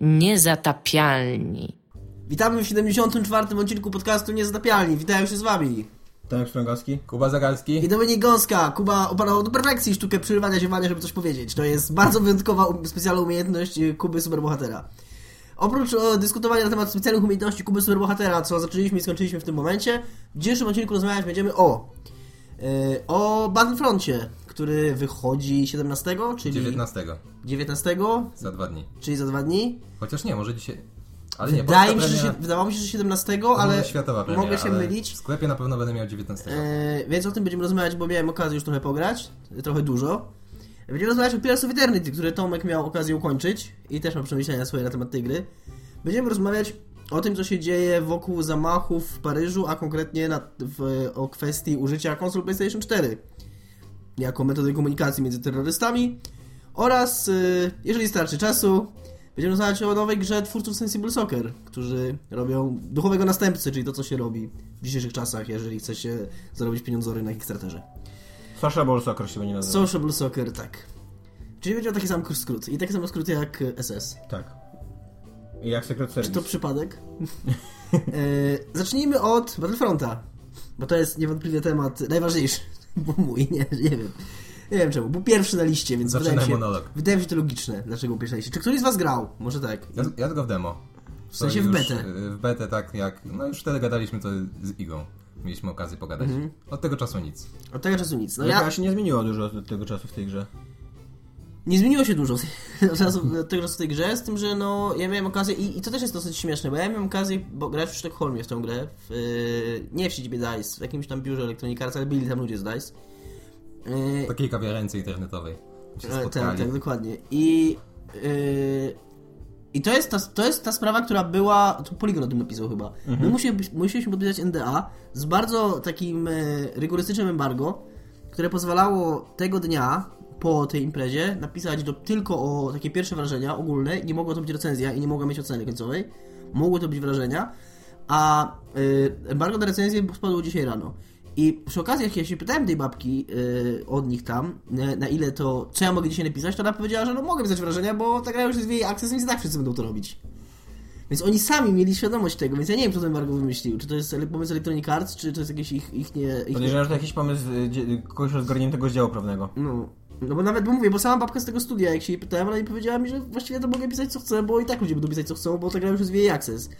Niezatapialni. Witamy w 74. odcinku podcastu Niezatapialni. Witają się z wami. Tomek Strągowski. Kuba Zagalski. I Dominik Gąska. Kuba opanował do perfekcji sztukę przerywania ziewania, żeby coś powiedzieć. To jest bardzo wyjątkowa, um- specjalna umiejętność y, Kuby Superbohatera. Oprócz o, dyskutowania na temat specjalnych umiejętności Kuby Superbohatera, co zaczęliśmy i skończyliśmy w tym momencie, w dzisiejszym odcinku rozmawiać będziemy o y, o Battlefroncie, który wychodzi 17, czyli 19. 19, Za dwa dni. czyli za dwa dni. Chociaż nie, może dzisiaj. Ale nie, Wydaje mi się, że się, wydawało mi się, że 17, to ale światowa premiera, mogę się ale mylić. W sklepie na pewno będę miał 19. E, więc o tym będziemy rozmawiać, bo miałem okazję już trochę pograć, trochę dużo. Będziemy rozmawiać o Pillars of Eternity, który Tomek miał okazję ukończyć i też ma przemyślenia swoje na temat tej gry. Będziemy rozmawiać o tym, co się dzieje wokół zamachów w Paryżu, a konkretnie na, w, o kwestii użycia konsol PlayStation 4 jako metody komunikacji między terrorystami oraz, y, jeżeli starczy czasu, będziemy rozmawiać o nowej grze twórców Sensible Soccer, którzy robią duchowego następcy, czyli to, co się robi w dzisiejszych czasach, jeżeli chce się zarobić pieniądzory na Kickstarterze. Sociable Soccer się będzie nazywał. Sociable Soccer, tak. Czyli będzie taki sam skrót i taki sam skrót jak SS. Tak. I jak Secret Czy Service. to przypadek? e, zacznijmy od Battlefronta, bo to jest niewątpliwie temat najważniejszy, bo mój, nie, nie wiem. Nie wiem czemu, był pierwszy na liście, więc Zaczynaj wydaje mi, się, monolog. wydaje mi się to logiczne, dlaczego był pierwszy na liście. Czy któryś z was grał? Może tak. Ja, ja tylko w demo. W sensie w betę. y, W betę, tak jak. No już wtedy gadaliśmy to z Igą. Mieliśmy okazję pogadać. Mhm. Od tego czasu nic. Od tego czasu nic. No No ja, ja... się nie zmieniło dużo od tego czasu w tej grze. Nie zmieniło się dużo od od tego czasu w tej grze, z tym, że no, ja miałem okazję, i, i to też jest dosyć śmieszne, bo ja miałem okazję bo grać w Sztokholmie w tę grę, w, yy, nie w siedzibie DICE, w jakimś tam biurze Electronic Arts, ale byli tam ludzie z DICE. Yy, Takiej kawiarence internetowej. Się tak, spotkali. tak, dokładnie. I, yy, i to, jest ta, to jest ta sprawa, która była, to Polygon o tym napisał chyba, my musimy, musieliśmy podpisać NDA z bardzo takim e, rygorystycznym embargo, które pozwalało tego dnia po tej imprezie napisać do, tylko o takie pierwsze wrażenia ogólne. Nie mogło to być recenzja i nie mogła mieć oceny końcowej. Mogły to być wrażenia, a y, embargo na recenzję spadło dzisiaj rano. I przy okazji, jak ja się pytałem tej babki y, od nich tam, na, na ile to, co ja mogę dzisiaj napisać, to ona powiedziała, że no mogę pisać wrażenia, bo ta gra już jest w jej akces, więc i tak wszyscy będą to robić. Więc oni sami mieli świadomość tego, więc ja nie wiem, kto ten embargo wymyślił. Czy to jest pomysł Electronic Arts, czy to jest jakiś ich, ich nie... Ich. Podejrzewam, że to jakiś pomysł y, kogoś rozgarniętego z działu prawnego. No, no bo nawet, bo mówię, bo sama babka z tego studia, jak się jej pytałem, ona mi powiedziała mi, że właściwie to mogę pisać co chcę, bo i tak ludzie będą pisać co chcą, bo ta gra już jest w jej akces.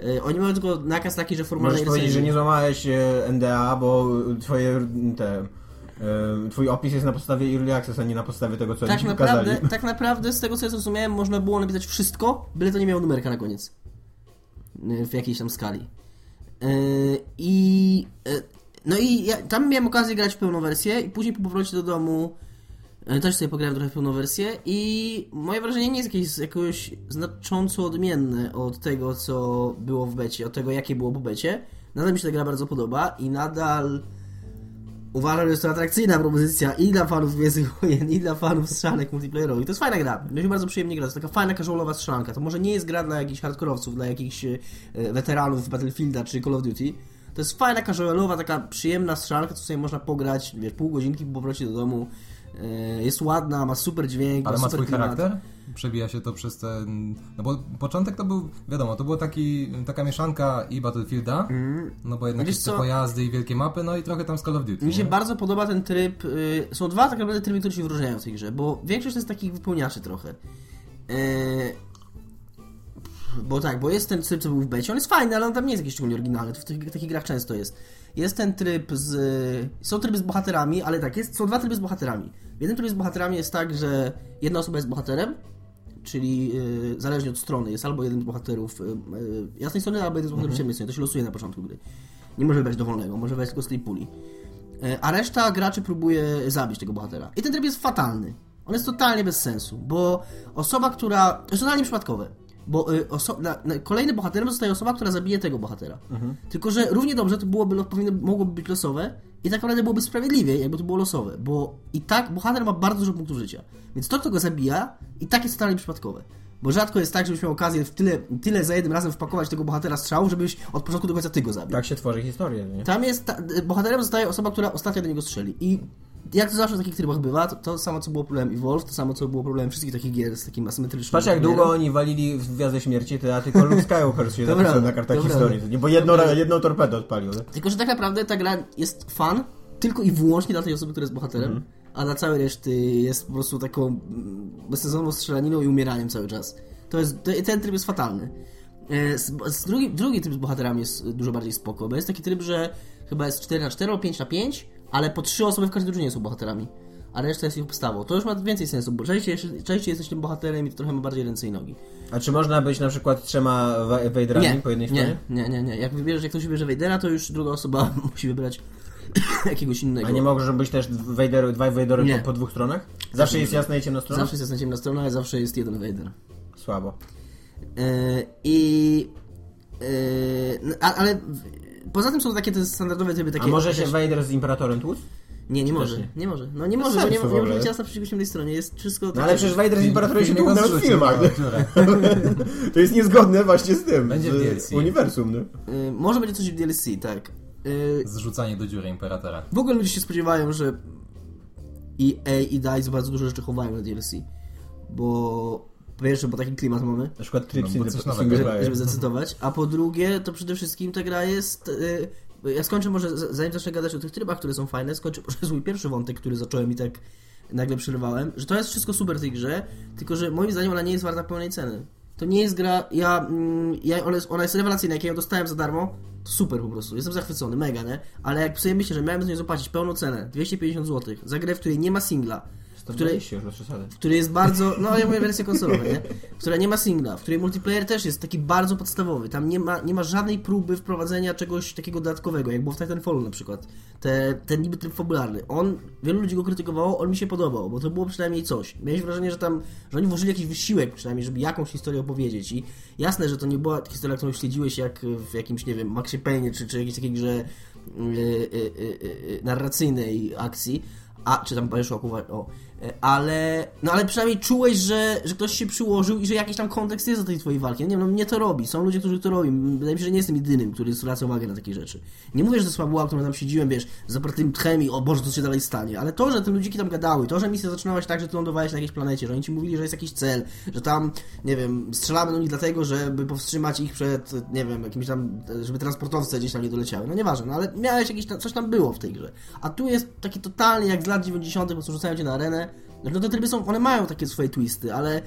E, oni mają tylko nakaz taki, że formalnej Możesz powiedzieć, że nie złamałeś e, NDA, bo twoje te... e, Twój opis jest na podstawie Early Access, a nie na podstawie tego, co tak ci naprawdę, pokazali. tak naprawdę, z tego co ja zrozumiałem, można było napisać wszystko, byle to nie miało numerka na koniec. W jakiejś tam skali. I. No i ja tam miałem okazję grać w pełną wersję, i później po powrocie do domu też sobie pograłem trochę w pełną wersję. I moje wrażenie nie jest jakieś jakoś znacząco odmienne od tego, co było w becie, od tego, jakie było po becie. Nadal mi się ta gra bardzo podoba i nadal uważam, że jest to atrakcyjna propozycja i dla fanów Gwiezdnych Wojen, i dla fanów strzelanek multiplayerowych. To jest fajna gra. Mi się bardzo przyjemnie gra. To taka fajna, casualowa strzelanka. To może nie jest gra dla jakichś hardkorowców, dla jakichś e, weteranów Battlefielda czy Call of Duty. To jest fajna, casualowa, taka przyjemna strzelanka, co sobie można pograć, wiesz, pół godzinki po powrocie do domu. E, Jest ładna, ma super dźwięk, Ale ma super swój klimat. charakter? Przebija się to przez ten... No bo początek to był, wiadomo, to była taki, taka mieszanka i Battlefielda, no bo jednak Wiesz jest te pojazdy i wielkie mapy, no i trochę tam z Call of Duty. Mi się nie? bardzo podoba ten tryb. y, są dwa tak naprawdę tryby, które się wyróżniają w tej grze, bo większość to jest takich wypełniaczy trochę. E, bo tak, bo jest ten tryb, co był w becie, on jest fajny, ale on tam nie jest jakiś szczególnie oryginalny, to w tych, takich grach często jest. Jest ten tryb z... Są tryby z bohaterami, ale tak, jest, są dwa tryby z bohaterami. W jednym trybie z bohaterami jest tak, że jedna osoba jest bohaterem, czyli y, zależnie od strony, jest albo jeden z bohaterów y, y, jasnej strony, albo jeden z bohaterów ciemnej strony, to się losuje na początku gry. Nie może wybrać dowolnego, może wybrać tylko z tej puli. E, A reszta graczy próbuje zabić tego bohatera. I ten tryb jest fatalny. On jest totalnie bez sensu, bo osoba, która. To jest totalnie przypadkowe. Bo y, oso... na, na, kolejnym bohaterem zostaje osoba, która zabije tego bohatera. Tylko, że równie dobrze to byłoby, powinno, mogłoby być losowe i tak naprawdę byłoby sprawiedliwie, jakby to było losowe. Bo i tak bohater ma bardzo dużo punktów życia. Więc to, kto go zabija, i tak jest totalnie przypadkowe. Bo rzadko jest tak, żebyś miał okazję w tyle, tyle za jednym razem wpakować tego bohatera strzału, żebyś od początku do końca ty go zabił. Tak się tworzy historię, nie? Tam jest, ta, bohaterem zostaje osoba, która ostatnio do niego strzeli. I jak to zawsze w takich trybach bywa, to, to samo co było problemem Evolve, to samo co było problemem wszystkich takich gier z takim asymetrycznym Patrz jak długo oni walili w Gwiazdę Śmierci, to ja tylko Luke Skywalker się Dobra, zapisał na kartach dobra. historii. Nie, bo jedną, jedną torpedę odpalił. nie? Tylko, że tak naprawdę ta gra jest fan tylko i wyłącznie dla tej osoby, która jest bohaterem, Mhm. a dla całej reszty jest po prostu taką mm, bezsensowną strzelaniną i umieraniem cały czas. To jest, to, ten tryb jest fatalny. E, Z, z drugi, drugi tryb z bohaterami jest dużo bardziej spoko, bo jest taki tryb, że chyba jest 4 na 4 albo 5 na 5 ale po trzy osoby w każdej drużynie są bohaterami. A reszta jest ich podstawą. To już ma więcej sensu, bo częściej, częściej jesteś tym bohaterem i to trochę ma bardziej ręce i nogi. A czy można być na przykład trzema Vaderami Nie, po jednej stronie? nie, nie, nie, nie. Jak wybierzesz, jak ktoś wybierze Vadera, to już druga osoba musi wybrać jakiegoś innego. A nie może być też Vader, dwa Vadery po, po dwóch stronach? Zawsze jest jasna i ciemna strona? Zawsze jest jasna ciemna strona, ale zawsze jest jeden Vader. Słabo. E, I... a, ale poza tym są takie te standardowe tryby takie... A może się też- Vader z Imperatorem tłuc? Nie, nie może. nie. Nie może. No nie może, bo nie, nie może być jasna przeciwko ciemnej stronie. Jest wszystko... No ale przecież Vader z Imperatorem się nawet w filmach. dziurę. To jest niezgodne właśnie z tym. Będzie z w DLC. uniwersum, nie? E, może będzie coś w DLC, tak. E, Zrzucanie do dziury Imperatora. w ogóle ludzie się spodziewają, że EA i DICE bardzo dużo rzeczy chowają na DLC. Bo... Po pierwsze, bo taki klimat mamy. Na przykład tryb No, coś nowego. żeby, żeby zacytować. A po drugie, to przede wszystkim ta gra jest. y, ja skończę może, z- zanim zacznę gadać o tych trybach, które są fajne, skończę może swój pierwszy wątek, który zacząłem i tak nagle przerywałem, że to jest wszystko super w tej grze, tylko że moim zdaniem ona nie jest warta pełnej ceny. To nie jest gra, ja, mm, ja ona, jest, ona jest rewelacyjna, jak ja ją dostałem za darmo, to super po prostu, jestem zachwycony, mega, nie? Ale jak sobie myślę, że miałem za nią zapłacić pełną cenę, 250 zł, za grę, w której nie ma singla, w której, 120 już bez przesady. który jest bardzo, no ja mówię wersję konsolową, nie? Która nie ma singla, w której multiplayer też jest taki bardzo podstawowy. Tam nie ma, nie ma żadnej próby wprowadzenia czegoś takiego dodatkowego, jak było w Titanfallu na przykład. Te, ten niby tryb fabularny. On, wielu ludzi go krytykowało, on mi się podobał, bo to było przynajmniej coś. Miałeś wrażenie, że tam, że oni włożyli jakiś wysiłek przynajmniej, żeby jakąś historię opowiedzieć i jasne, że to nie była historia, którą śledziłeś jak w jakimś, nie wiem, Maxie Payne czy, czy jakiejś takiej grze yy, yy, yy, yy, narracyjnej akcji, a, czy tam Bioshocku, o. E, Ale, no ale przynajmniej czułeś, że, że ktoś się przyłożył i że jakiś tam kontekst jest do tej twojej walki. Nie wiem, no mnie to robi. Są ludzie, którzy to robią. Wydaje mi się, że nie jestem jedynym, który zwraca uwagę na takie rzeczy. Nie mówię, że to fabuła, którą tam siedziłem, wiesz, z zapartym tchem i o Boże, co się dalej stanie. Ale to, że te ludziki tam gadały, to, że misja zaczynała się tak, że ty lądowałeś na jakiejś planecie, że oni ci mówili, że jest jakiś cel, że tam, nie wiem, strzelamy do nich dlatego, żeby powstrzymać ich przed, nie wiem, jakimś tam, żeby transportowce gdzieś tam nie doleciały. No nieważne, no ale miałeś jakieś coś tam było w tej grze. A tu jest taki totalnie jak z lat 90., po prostu rzucają cię na arenę. No te tryby są, one mają takie swoje twisty, ale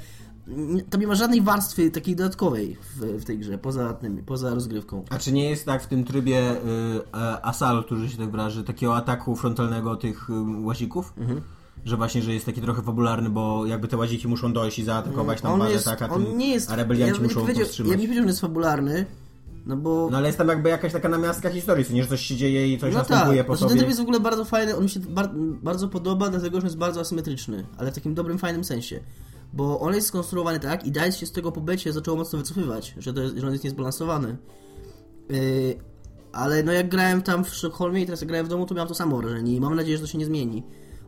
tam nie ma żadnej warstwy takiej dodatkowej w, w tej grze, poza tym, poza rozgrywką. A czy nie jest tak w tym trybie y, e, Asal, który się tak wyraży, takiego ataku frontalnego tych y, łazików? Mhm. Że właśnie, że jest taki trochę fabularny, bo jakby te łaziki muszą dojść i zaatakować tam On bazę, jest, tak, a, on nie jest, a rebelianci ja muszą powstrzymać. Ja bym nie powiedział, że jest fabularny, no bo... No ale jest tam jakby jakaś taka namiastka historii, co nie, że coś się dzieje i coś No następuje tak, po znaczy ten sobie. tryb jest w ogóle bardzo fajny, on mi się bar bardzo podoba, dlatego że jest bardzo asymetryczny, ale w takim dobrym, fajnym sensie. Bo on jest skonstruowany tak i DICE się z tego po becie zaczęło mocno wycofywać, że, to jest, że on jest niezbalansowany. Yy, ale no jak grałem tam w Sztokholmie i teraz grałem w domu, to miałem to samo wrażenie i mam nadzieję, że to się nie zmieni.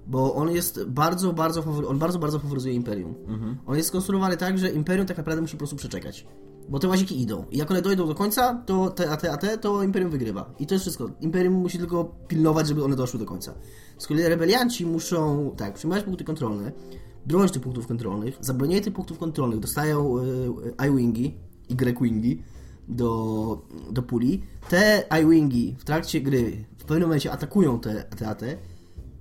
Bo on jest bardzo, bardzo, on bardzo, bardzo faworyzuje Imperium. On jest skonstruowany tak, że Imperium tak naprawdę musi po prostu przeczekać. Bo te łaziki idą. I jak one dojdą do końca, to te, a te, a te, to Imperium wygrywa. I to jest wszystko. Imperium musi tylko pilnować, żeby one doszły do końca. Z kolei rebelianci muszą, tak, przyjmować punkty kontrolne, bronić tych punktów kontrolnych. Za bronienie tych punktów kontrolnych dostają y, y, I-Wingi, Y-Wingi do, do puli. Te I-Wingi w trakcie gry w pewnym momencie atakują te, te AT,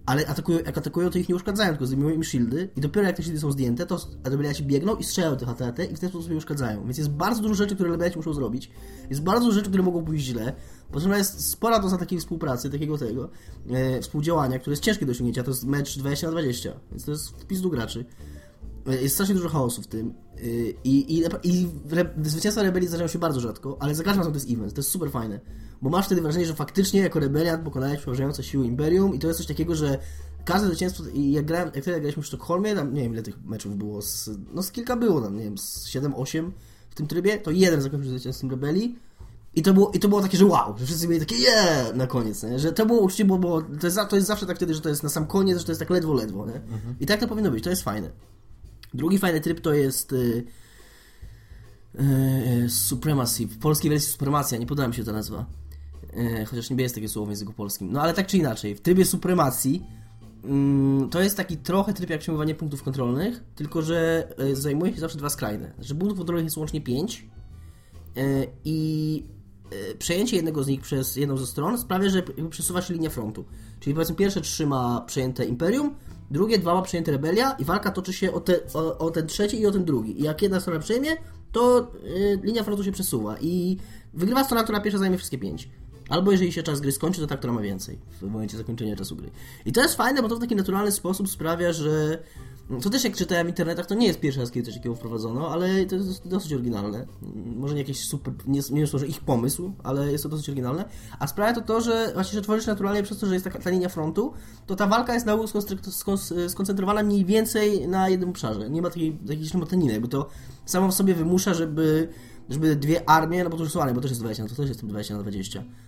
ale atakują, jak atakują, to ich nie uszkadzają, tylko zdejmują im shieldy i dopiero jak te shieldy są zdjęte, to rebeliaci biegną i strzelają tych AT i w ten sposób je uszkadzają. Więc jest bardzo dużo rzeczy, które rebeliaci muszą zrobić. Jest bardzo dużo rzeczy, które mogą pójść źle. Potrzebna jest spora doza takiej współpracy, takiego tego, e, współdziałania, które jest ciężkie do osiągnięcia. To jest mecz 20 na 20, więc to jest wpis do graczy. E, Jest strasznie dużo chaosu w tym. E, I, i, i re, zwycięstwa rebelii zdarzają się bardzo rzadko, ale za każdym razem to jest event. To jest super fajne. Bo masz wtedy wrażenie, że faktycznie jako rebeliant pokonałeś przeważające siły Imperium i to jest coś takiego, że każde zwycięstwo, i jak grałem, jak wtedy graliśmy w Sztokholmie, tam nie wiem ile tych meczów było, z, no z kilka było tam, nie wiem, z 7-8 w tym trybie, to jeden zakończył zwycięstwem rebelii i to było, i to było takie, że wow, że wszyscy mieli takie yeah na koniec, nie? że to było uczciwe, bo, bo to, jest, to jest zawsze tak wtedy, że to jest na sam koniec, że to jest tak ledwo, ledwo, nie? I tak to powinno być, to jest fajne. Drugi fajny tryb to jest y, y, Supremacy. W polskiej wersji Supremacja, nie podoba mi się ta nazwa. Y, chociaż nie jest takie słowo w języku polskim. No ale tak czy inaczej, w trybie Supremacji mm, to jest taki trochę tryb jak przyjmowanie punktów kontrolnych, tylko że y, zajmuje się zawsze dwa skrajne. Znaczy punktów kontrolnych jest łącznie pięć y, i y, przejęcie jednego z nich przez jedną ze stron sprawia, że przesuwa się linia frontu. Czyli powiedzmy pierwsze trzy ma przejęte Imperium, drugie dwa ma przejęte Rebelia i walka toczy się o, te, o, o ten trzeci i o ten drugi. I jak jedna strona przejmie, to y, linia frontu się przesuwa i wygrywa strona, która pierwsza zajmie wszystkie pięć. Albo jeżeli się czas gry skończy, to ta, która ma więcej w momencie zakończenia czasu gry. I to jest fajne, bo to w taki naturalny sposób sprawia, że co też jak czytałem w internetach, to nie jest pierwszy raz, kiedy coś takiego wprowadzono, ale to jest dosyć oryginalne. Może nie jakiś super, nie, nie jest może ich pomysł, ale jest to dosyć oryginalne. A sprawia to to, że właśnie, że tworzysz naturalnie przez to, że jest taka ta linia frontu, to ta walka jest na ogół skoncentrowana mniej więcej na jednym obszarze. Nie ma takiej jakiejś motaniny, bo to samo w sobie wymusza, żeby, żeby dwie armie, no bo to już są armie, bo też jest 20, no to też jest 20 na 20 E,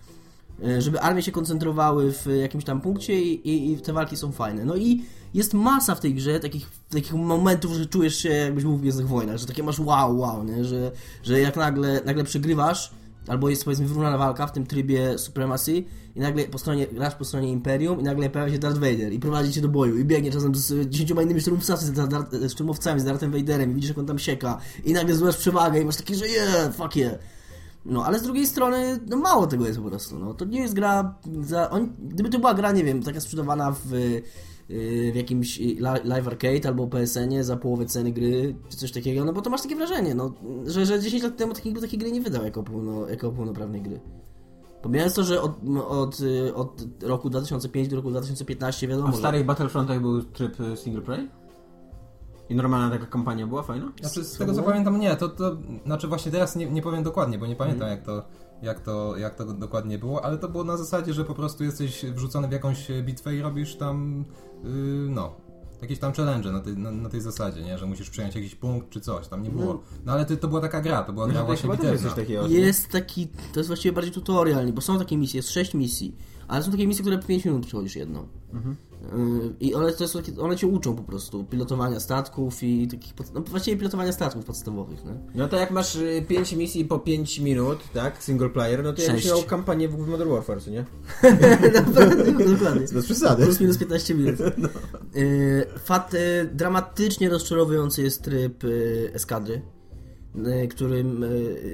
żeby armie się koncentrowały w jakimś tam punkcie i, i, i, te walki są fajne. No i jest masa w tej grze takich, takich momentów, że czujesz się jakbyś był w Gwiezdnych Wojnach, że takie masz wow, wow, nie? Że, że jak nagle, nagle przegrywasz, albo jest powiedzmy wyrównana walka w tym trybie Supremacy i nagle po stronie, grasz po stronie Imperium i nagle pojawia się Darth Vader i prowadzi cię do boju i biegnie czasem z dziesięcioma innymi szturmowcami, z, szturmowcami, z Darthem Vaderem i widzisz jak on tam sieka i nagle zdobywasz przewagę i masz takie, że yeah, fuck yeah. No, ale z drugiej strony, no mało tego jest po prostu, no. To nie jest gra za... On, gdyby to była gra, nie wiem, taka sprzedawana w, y, w jakimś live arcade albo PSN-ie za połowę ceny gry, czy coś takiego, no bo to masz takie wrażenie, no, że, że 10 lat temu takiej, takiej gry nie wydał jako, pełno, jako pełnoprawnej gry. Pomijając to, że od, od, od roku 2005 do roku 2015 wiadomo... A w starych Battlefrontach był tryb single play? I normalna taka kampania była fajna? Znaczy, z tego co pamiętam, nie. To, to, znaczy właśnie teraz nie, nie powiem dokładnie, bo nie pamiętam mm. jak, to, jak, to, jak to dokładnie było, ale to było na zasadzie, że po prostu jesteś wrzucony w jakąś bitwę i robisz tam, yy, no, jakieś tam challenge na tej, na, na, tej zasadzie, nie? Że musisz przejąć jakiś punkt czy coś, tam nie było. No, no ale to, to była taka gra, to była gra właśnie bitewna. Jest taki, to jest właściwie bardziej tutorial, bo są takie misje, jest sześć misji, ale są takie misje, które po 5 minut przechodzisz jedną. Mhm. I one, to jest, one cię uczą po prostu pilotowania statków i takich, no właściwie pilotowania statków podstawowych. Nie? No to jak masz 5 y, misji po 5 minut, tak, single player, no to jakbyś miał kampanię w Modern Warfare, co nie? Dokładnie. Bez przesady. Plus minus 15 minut. No. Y, fat, y, dramatycznie rozczarowujący jest tryb eskadry, którym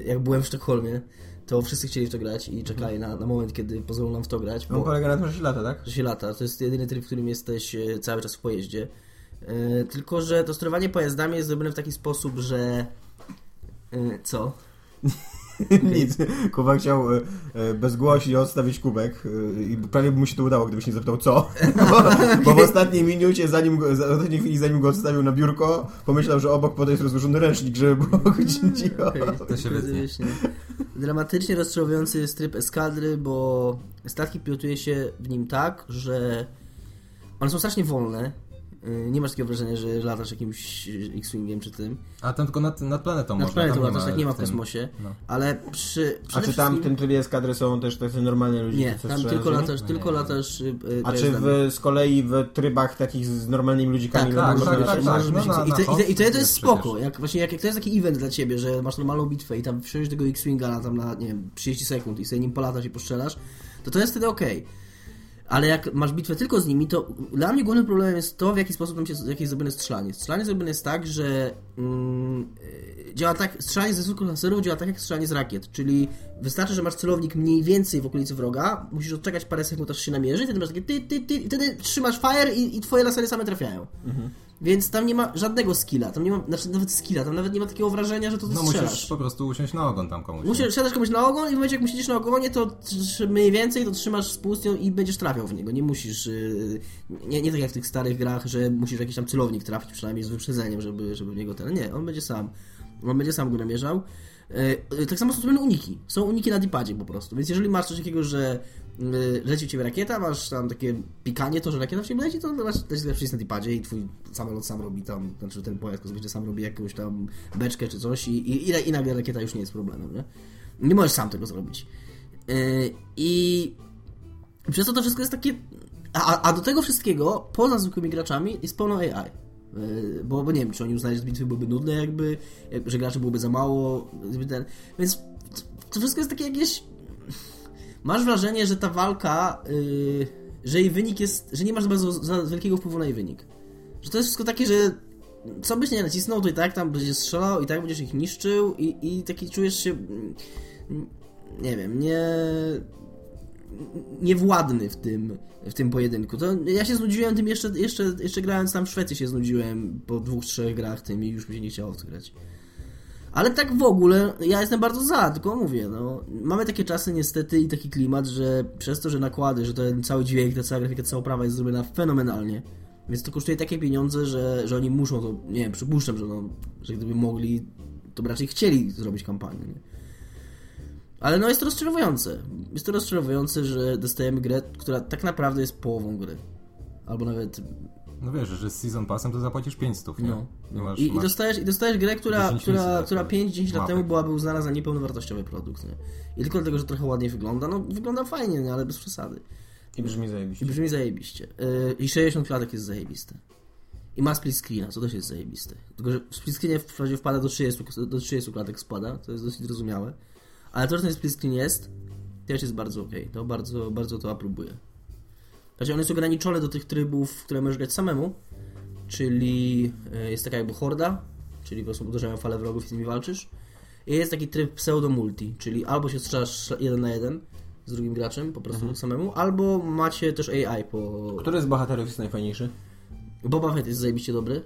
jak byłem w Sztokholmie, to wszyscy chcieli w to grać i czekali na, na moment, kiedy pozwolą nam w to grać. On polega na tym, że się lata, tak? Że się lata. To jest jedyny tryb, w którym jesteś e, cały czas w pojeździe. Yy, tylko, że to sterowanie pojazdami jest zrobione w taki sposób, że... Yy, co? Nic. Kuba chciał e, e, bezgłośnie odstawić kubek e, i prawie by mu się to udało, gdybyś nie zapytał co. Bo, bo w ostatniej minucie, zanim, w ostatniej chwili, zanim go odstawił na biurko, pomyślał, że obok potem jest rozłożony ręcznik, żeby było cicho. Okay, to się wytnie. Dramatycznie rozczarowujący jest tryb eskadry, bo statki pilotuje się w nim tak, że one są strasznie wolne nie masz takiego wrażenia, że latasz jakimś X-Wingiem czy tym. A tam tylko nad, nad planetą nad można. planetą latasz, tak nie ma w kosmosie. No. Ale przy... A czy tam w tym trybie eskadry są też tacy normalne ludzie? Nie, tam tylko latasz, tylko latasz yy, A czy w, z kolei w trybach takich z normalnymi ludzikami? Tak, tak, tak, tak, tak. No, no, I, to, jest spoko. Jak, właśnie, jak, jak to jest taki event dla ciebie, że masz normalną bitwę i tam wsiądziesz tego X-Winga na tam na, nie wiem, 30 sekund i sobie nim polatasz i poszczelasz, to to jest wtedy okej. Okay ale jak masz bitwę tylko z nimi, to dla mnie głównym problemem jest to, w jaki sposób tam się, jakie jest zrobione strzelanie. Strzelanie zrobione jest tak, że mm, działa tak, strzelanie ze zwykłych laserów działa tak jak strzelanie z rakiet, czyli wystarczy, że masz celownik mniej więcej w okolicy wroga, musisz odczekać parę sekund, aż się namierzy, wtedy masz takie ty, ty, ty, i wtedy trzymasz fire i, i twoje lasery same trafiają. Mhm. Więc tam nie ma żadnego skilla, tam nie ma, znaczy nawet skilla, tam nawet nie ma takiego wrażenia, że to, No strzelasz. musisz po prostu usiąść na ogon tam komuś. Musisz siadasz komuś na ogon i w momencie jak siedzisz na ogonie, to mniej więcej to trzymasz spustnią i będziesz trafiał w niego. Nie musisz, yy, nie, nie tak jak w tych starych grach, że musisz jakiś tam celownik trafić przynajmniej z wyprzedzeniem, żeby, żeby w niego ten... Nie, on będzie sam. On będzie sam go namierzał. Yy, tak samo są zrobione uniki. Są uniki na dipadzie po prostu. Więc jeżeli masz coś takiego, że Y, leci u Ciebie rakieta, masz tam takie pikanie, to, że rakieta w Ciebie leci, to masz też lepszy na dipadzie i Twój samolot sam robi tam, znaczy ten pojazd kosmiczny sam robi jakąś tam beczkę czy coś i, i, i nagle rakieta już nie jest problemem, nie? Nie możesz sam tego zrobić. Yy, I przez to to wszystko jest takie... A, a do tego wszystkiego, poza zwykłymi graczami, jest pełno AI. Yy, bo, bo nie wiem, czy oni uznali, że bitwy byłyby nudne jakby, że graczy byłoby za mało, ten, więc to wszystko jest takie jakieś masz wrażenie, że ta walka yy, że jej wynik jest, że nie masz bardzo, za wielkiego wpływu na jej wynik. Że to jest wszystko takie, że co byś nie nacisnął, to i tak tam będziesz strzelał, i tak będziesz ich niszczył i, i taki czujesz się, mm, nie wiem, nie niewładny w tym, w tym pojedynku. To ja się znudziłem tym jeszcze, jeszcze, jeszcze grając tam w Szwecji się znudziłem po dwóch, trzech grach tym i już mi się nie chciało w grać. Ale tak w ogóle ja jestem bardzo za, tylko mówię, no, mamy takie czasy niestety i taki klimat, że przez to, że nakłady, że ten cały dźwięk, ta cała grafika, cała oprawa jest zrobiona fenomenalnie, więc to kosztuje takie pieniądze, że, że oni muszą to, nie wiem, przypuszczam, że, no, że gdyby mogli, to by raczej chcieli zrobić kampanię, nie? Ale no jest to rozczarowujące. Jest to rozczarowujące, że dostajemy grę, która tak naprawdę jest połową gry. Albo nawet no wiesz, że z Season Passem to zapłacisz 500, nie? No. nie masz, I, i, masz... dostajesz, I dostajesz grę, która, 10 która, która tak, 5-10 lat temu byłaby uznana za niepełnowartościowy produkt. Nie? I tylko dlatego, że trochę ładniej wygląda. No wygląda fajnie, nie? ale bez przesady. I brzmi I zajebiście. brzmi zajebiście. Yy, I 60 klatek jest zajebiste. I ma split screena, co też jest zajebiste. Tylko, że w split screenie wprawdzie wpada do 30, do 30 klatek spada, to jest dosyć zrozumiałe. Ale to, że ten split screen jest, też jest bardzo ok. To bardzo, bardzo to aprobuję. Znaczy on jest ograniczony do tych trybów, które możesz grać samemu, czyli e, jest taka jakby horda, czyli po prostu uderzają fale wrogów i z nimi walczysz. I jest taki tryb pseudo-multi, czyli albo się strzelasz jeden na jeden z drugim graczem, po prostu samemu, albo macie też AI po... Który z bohaterów jest najfajniejszy? Boba Fett jest zajebiście dobry.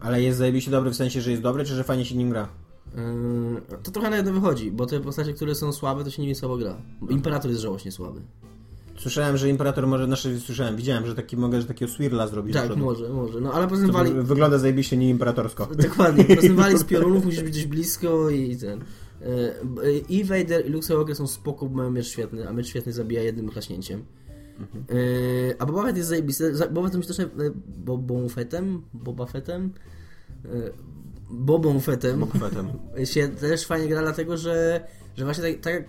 Ale jest zajebiście dobry w sensie, że jest dobry, czy że fajnie się nim gra? Yy, to trochę na jedno wychodzi, bo te postacie, które są słabe, to się nimi słabo gra. Imperator jest żałośnie słaby. Słyszałem, że Imperator może, znaczy słyszałem, widziałem, że taki mogę, że takiego swirla zrobić. Tak, może, może. No ale poza tym wali... wy- Wygląda zajebiście nie imperatorsko. Dokładnie, po prostu wali z piorunów, musisz być dość blisko i ten... Yy, I Vader i Luke Skywalker są spoko, bo mają miecz świetny, a miecz świetny zabija jednym klaśnięciem. Yy, a Boba Fett jest zajebisty. Za- Boba Fett też... yy, Bobą Fettem? Boba Fettem? Bobą Fettem. Mokwetem. się też fajnie gra, dlatego że, że właśnie tak, tak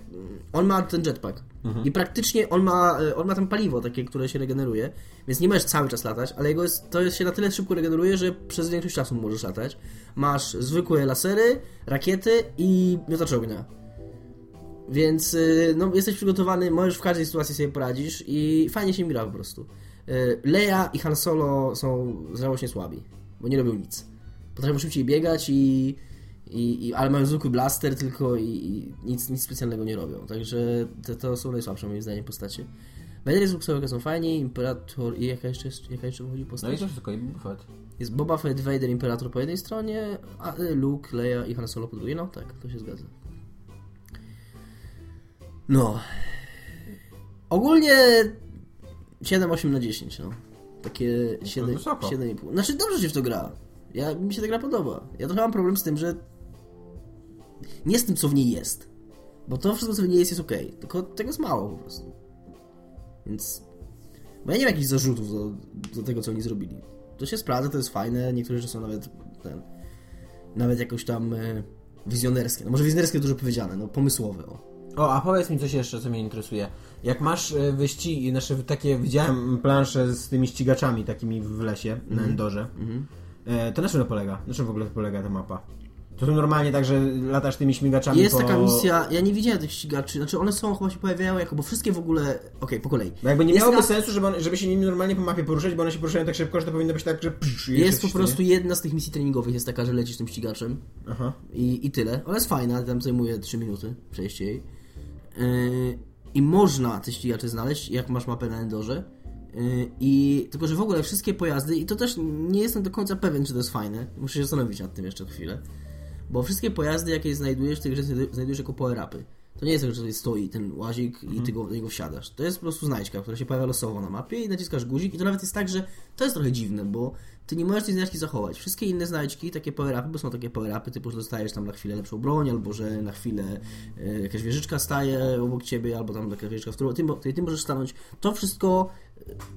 on ma ten jetpack i praktycznie on ma, on ma tam paliwo takie, które się regeneruje, więc nie możesz cały czas latać, ale jego jest, to jest się na tyle szybko regeneruje, że przez większość czasu możesz latać. Masz zwykłe lasery, rakiety i miotacz ognia. Więc y, no, jesteś przygotowany, możesz w każdej sytuacji sobie poradzisz i fajnie się gra po prostu. Y, Leia i Han Solo są żałośnie słabi, bo nie robią nic. Potrafią szybciej biegać i, i, i ale mają zwykły blaster tylko i, i nic, nic specjalnego nie robią. Także te, to są najsłabsze moim zdaniem postacie. Vader z Luke są fajni, Imperator i jaka jeszcze, jaka jeszcze wychodzi No postać? i to wszystko, i bufet. Jest Boba Fett, Vader, Imperator po jednej stronie, a y, Luke, Leia i Han Solo po drugiej. No tak, to się zgadza. No. Ogólnie 7-8 na 10, no. Takie 7, wysoko. 7,5. Znaczy dobrze się w to gra. Ja, mi się ta gra podoba. Ja trochę mam problem z tym, że nie z tym, co w niej jest. Bo to wszystko, co w niej jest, jest ok. Tylko tego jest mało po prostu. Więc... Bo ja nie mam jakichś zarzutów do, do tego, co oni zrobili. To się sprawdza, to jest fajne. Niektóre rzeczy są nawet ten, nawet jakoś tam e, wizjonerskie. No może wizjonerskie dużo powiedziane, no pomysłowe. O. O, a powiedz mi coś jeszcze, co mnie interesuje. Jak masz e, wyścigi, znaczy takie, widziałem plansze z tymi ścigaczami takimi w lesie, na Endorze, e, to na czym to polega? Na czym w ogóle polega ta mapa? To tu normalnie tak, że latasz tymi śmigaczami Jest po... taka misja, ja nie widziałem tych ścigaczy, znaczy one są, chyba się pojawiają jako, bo wszystkie w ogóle, okej, po kolei. Bo jakby nie Jest miałoby na- sensu, żeby, on, żeby się nimi normalnie po mapie poruszać, bo one się poruszają tak szybko, że to powinno być tak, że... Psz, i Jest po prostu nie? jedna z tych misji treningowych, jest taka, że lecisz tym ścigaczem Aha. i, i tyle. Ona jest fajna, tam zajmuje 3 minuty przejście jej. Yy, I można te ścigacze znaleźć, jak masz mapę na Endorze. Yy, I tylko, że w ogóle wszystkie pojazdy, i to też nie jestem do końca pewien, czy to jest fajne, muszę się zastanowić nad tym jeszcze chwilę. Bo wszystkie pojazdy, jakie znajdujesz, znajdu- znajdujesz jako power-upy. To nie jest tak, że tutaj stoi ten łazik i ty go, do niego wsiadasz. To jest po prostu znajdźka, która się pojawia losowo na mapie i naciskasz guzik i to nawet jest tak, że to jest trochę dziwne, bo ty nie możesz tej znajdźki zachować. Wszystkie inne znajdźki, takie power-upy, bo są takie power-upy typu, że dostajesz tam na chwilę lepszą broń, albo że na chwilę e, jakaś wieżyczka staje obok ciebie, albo tam taka wieżyczka, w którą ty, której ty możesz stanąć. To wszystko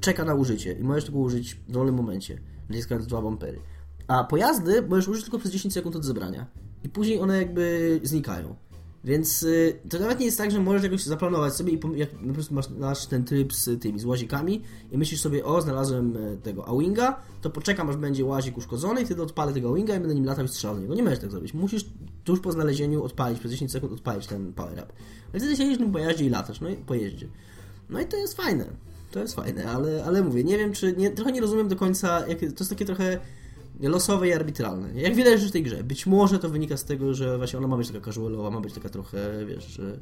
czeka na użycie i możesz tego użyć w dowolnym momencie, naciskając dwa bumpery. A pojazdy możesz użyć tylko przez 10 sekund od zebrania. I później one jakby znikają. Więc y, to nawet nie jest tak, że możesz jakoś zaplanować sobie i jak po prostu masz, masz ten tryb z tymi, z łazikami i myślisz sobie, o, znalazłem e, tego Awinga, to poczekam, aż będzie łazik uszkodzony i wtedy odpalę tego Awinga i będę nim latał i strzelał niego. Nie możesz tak zrobić. Musisz tuż po znalezieniu odpalić, przez 10 sekund odpalić ten power up. Ale wtedy siedzisz w tym pojeździe i latasz, no i po jeździe. No i to jest fajne. To jest fajne, ale, ale mówię, nie wiem, czy... Nie, trochę nie rozumiem do końca, jak, to jest takie trochę losowe i arbitralne. Jak wiele rzeczy w tej grze. Być może to wynika z tego, że właśnie ona ma być taka casualowa, ma być taka trochę, wiesz, że,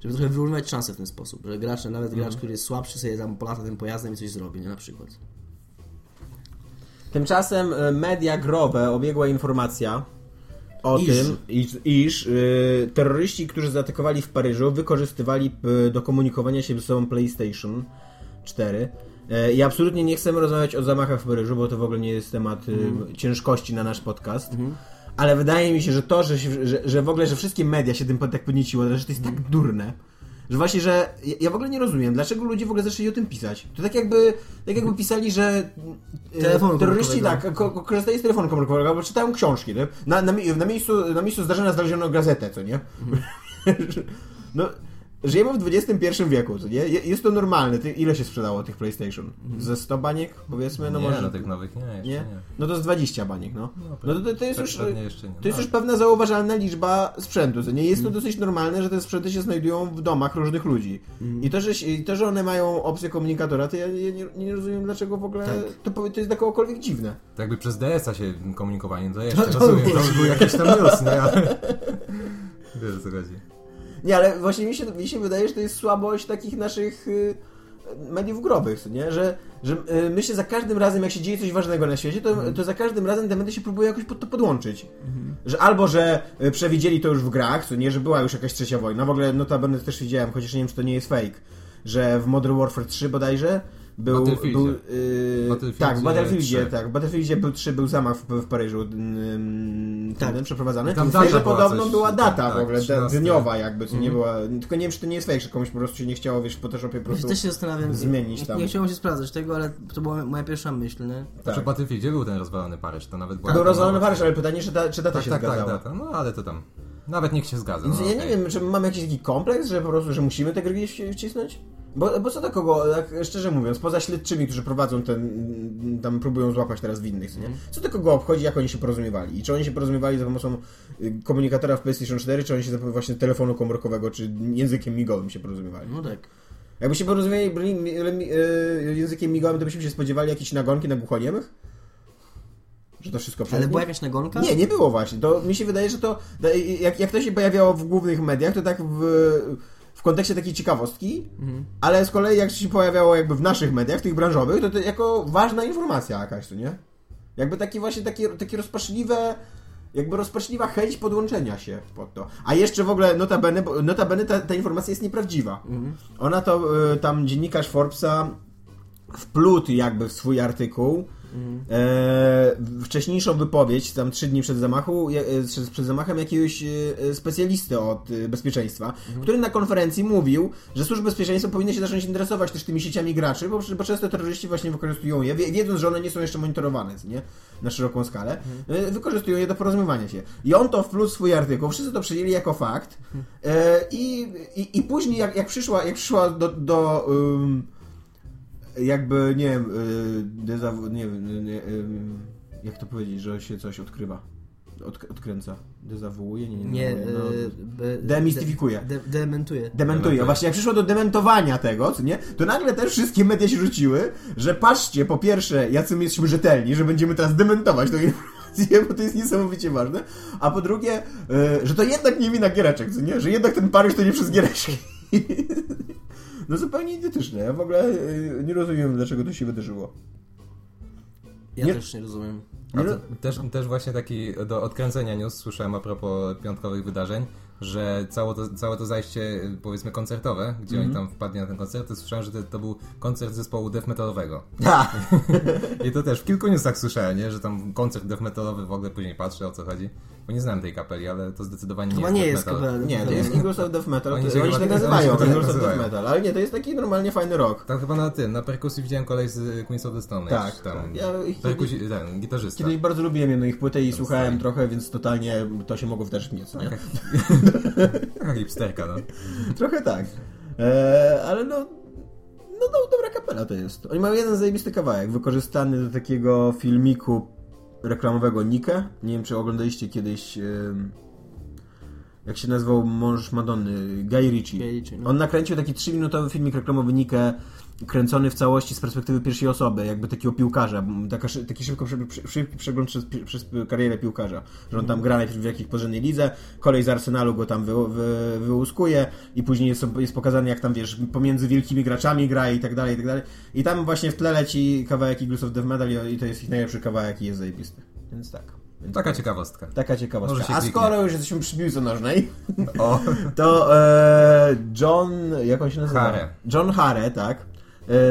żeby trochę wyrównywać szanse w ten sposób, że gracz, nawet gracz, który jest słabszy, sobie tam polata tym pojazdem i coś zrobi, nie? Na przykład. Tymczasem e, media growe obiegła informacja o Iż. tym, iż, iż y, terroryści, którzy zaatakowali w Paryżu, wykorzystywali y, do komunikowania się ze sobą PlayStation 4. E, I absolutnie nie chcemy rozmawiać o zamachach w Paryżu, bo to w ogóle nie jest temat y, ciężkości na nasz podcast. Ale wydaje mi się, że to, że, że, że w ogóle, że wszystkie media się tym tak podnieciło, że to jest tak durne, że właśnie, że ja- ja w ogóle nie rozumiem, dlaczego ludzie w ogóle zaczęli o tym pisać. To tak jakby, tak jakby pisali, że e, Telefonu terroryści tak, ko- ko- korzystają z telefonu komórkowego, albo czytają książki. Na, na, na, miejscu, na miejscu zdarzenia znaleziono gazetę, co nie? no, żyjemy w XXI wieku, nie? Je- Jest to normalne. Ile się sprzedało tych PlayStation? Ze 100 baniek, powiedzmy? No nie, może... no tych nowych nie, jeszcze nie? nie. No to z 20 baniek, no. No to, to, to jest już... To jest No. już pewna zauważalna liczba sprzętu. co Nie jest to Mm. dosyć normalne, że te sprzęty się znajdują w domach różnych ludzi. Mm. I to, że, to, że one mają opcję komunikatora, to ja, ja nie, nie rozumiem, dlaczego w ogóle Tak. to, to jest kogokolwiek dziwne. To jakby przez DS-a się komunikowali, to jeszcze To- to rozumiem, to był jakiś tam news, nie? Ale... Wiesz o co chodzi. Nie, ale właśnie mi się, mi się wydaje, że to jest słabość takich naszych y, mediów growych, co nie? Że, że y, my się za każdym razem, jak się dzieje coś ważnego na świecie, to, to za każdym razem te media się próbują jakoś pod to podłączyć. Że albo, że y, przewidzieli to już w grach, co nie, że była już jakaś trzecia wojna. W ogóle notabene też widziałem, chociaż nie wiem, czy to nie jest fake, że w Modern Warfare 3 bodajże był... Battlefieldzie. był y, Battlefieldzie tak, w Battlefieldzie, 3. tak. W Battlefieldzie był 3 był zamach w, w Paryżu Tak. ten przeprowadzany. Tam data że podobno coś, była tak, data tak, w ogóle, 13. dniowa jakby, co nie Mhm. była... Tylko nie wiem, czy to nie jest fake, że komuś po prostu się nie chciało, wiesz, w Photoshopie po Ja prostu... też się zastanawiam. zmienić tam. Nie chciałem się sprawdzać tego, ale to była moja pierwsza myśl, nie? Znaczy Tak. w Battlefieldzie był ten rozwalony Paryż, to nawet była... Był rozwalony Paryż, ale pytanie, czy, ta, czy data Tak, się tak, tak, zgadzała. data. No ale to tam. Nawet niech się zgadza. Więc no, ja nie okej. wiem, czy mamy jakiś taki kompleks, że po prostu, że musimy te gry wci- wcisnąć? Bo, bo co do kogo, tak szczerze mówiąc, poza śledczymi, którzy prowadzą ten, tam próbują złapać teraz winnych, co nie? Co do kogo obchodzi, jak oni się porozumiewali? I czy oni się porozumiewali za pomocą y, komunikatora w PlayStation 4, czy oni się za pomocą właśnie telefonu komórkowego, czy językiem migowym się porozumiewali? No tak. Jakby się porozumieli byli, y, językiem migowym, to byśmy się spodziewali jakieś nagonki na głuchoniemych? Że to wszystko przez Ale była jakaś nagonka? Nie, nie było właśnie. To mi się wydaje, że to. Jak, jak to się pojawiało w głównych mediach, to tak w, w kontekście takiej ciekawostki, Mhm. ale z kolei jak się pojawiało jakby w naszych mediach, tych branżowych, to, to jako ważna informacja jakaś, to nie? Jakby takie właśnie takie, takie rozpaczliwe. Jakby rozpaczliwa chęć podłączenia się pod to. A jeszcze w ogóle notabene, bo notabene ta, ta informacja jest nieprawdziwa. Ona to y, tam dziennikarz Forbesa wplótł jakby w swój artykuł e, wcześniejszą wypowiedź, tam trzy dni przed zamachu, e, przed, zamachem jakiegoś e, specjalisty od e, bezpieczeństwa, który na konferencji mówił, że służby bezpieczeństwa powinny się zacząć interesować też tymi sieciami graczy, bo, bo często terroryści właśnie wykorzystują je, wie- wiedząc, że one nie są jeszcze monitorowane, nie? Na szeroką skalę. E, Wykorzystują je do porozumiewania się. I on to wplótł swój artykuł, wszyscy to przyjęli jako fakt e, i, i, i później jak, jak przyszła, jak przyszła do, do ym, jakby, nie wiem, y, dezaw- nie wiem, nie, ym, jak to powiedzieć, że się coś odkrywa, Od, odkręca, dezawuuje, nie, nie, Nie, nie no, e, be- Demistyfikuje. De, dementuje. Dementuje. Dementuje. Właśnie jak przyszło do dementowania tego, co nie, to nagle też wszystkie media się rzuciły, że patrzcie, po pierwsze, jacy my jesteśmy rzetelni, że będziemy teraz dementować tą informację, bo to jest niesamowicie ważne, a po drugie, y, że to jednak nie wina Giereczek, co nie, że jednak ten Paryż to nie przez Giereczki. No zupełnie idiotyczne. Ja w ogóle y, nie rozumiem, dlaczego to się wydarzyło. Ja Nie- też nie rozumiem. A to, też, też właśnie taki do odkręcenia news słyszałem a propos piątkowych wydarzeń, że całe to, całe to zajście powiedzmy koncertowe, gdzie Mhm. oni tam wpadli na ten koncert, to słyszałem, że to, to był koncert zespołu death metalowego. I to też w kilku newsach słyszałem, nie? że tam koncert death metalowy w ogóle później patrzę o co chodzi. Bo nie znam tej kapeli, ale to zdecydowanie Chyba nie nie jest jest death metal. kapela. Nie, to jest Eagles of Death Metal. Oni się oni chyba się tak tak- nazywają, się tak Eagles of Death. Metal. Ale nie, to jest taki normalnie fajny rock. Tam chyba na tym, na perkusji widziałem kolej z Queens of the Stone. Tak, tam tak. Ja ich perkusi, ten, gitarzysta. Kiedyś bardzo lubiłem jedną ich płetę i słuchałem trochę, więc totalnie to się mogło wdarzyć mnie, co nie? Taka hipsterka, no. Trochę tak. Eee, ale no, no, no, dobra kapela to jest. Oni mają jeden zajebisty kawałek, wykorzystany do takiego filmiku reklamowego Nike. Nie wiem, czy oglądaliście kiedyś jak się nazywał mąż Madonny, Guy Ritchie. Guy Ritchie, no. On nakręcił taki 3-minutowy filmik reklamowy Nikę, kręcony w całości z perspektywy pierwszej osoby, jakby takiego piłkarza. Taka, taki szybko, szybki przegląd przez, przez karierę piłkarza. Że on tam gra najpierw w jakiejś porządnej lidze, kolej z Arsenalu go tam wy, wy, wyłuskuje i później jest, jest pokazany jak tam, wiesz, pomiędzy wielkimi graczami gra i tak dalej, i tak dalej. I tam właśnie w tle leci kawałek Eagles of Death Metal i- to jest ich najlepszy kawałek i jest zajebisty. Więc tak. Więc Taka ciekawostka. Taka ciekawostka. A skoro już jesteśmy przy piłce nożnej, to e, John, jak on się nazywa? Hare. John Hare, tak,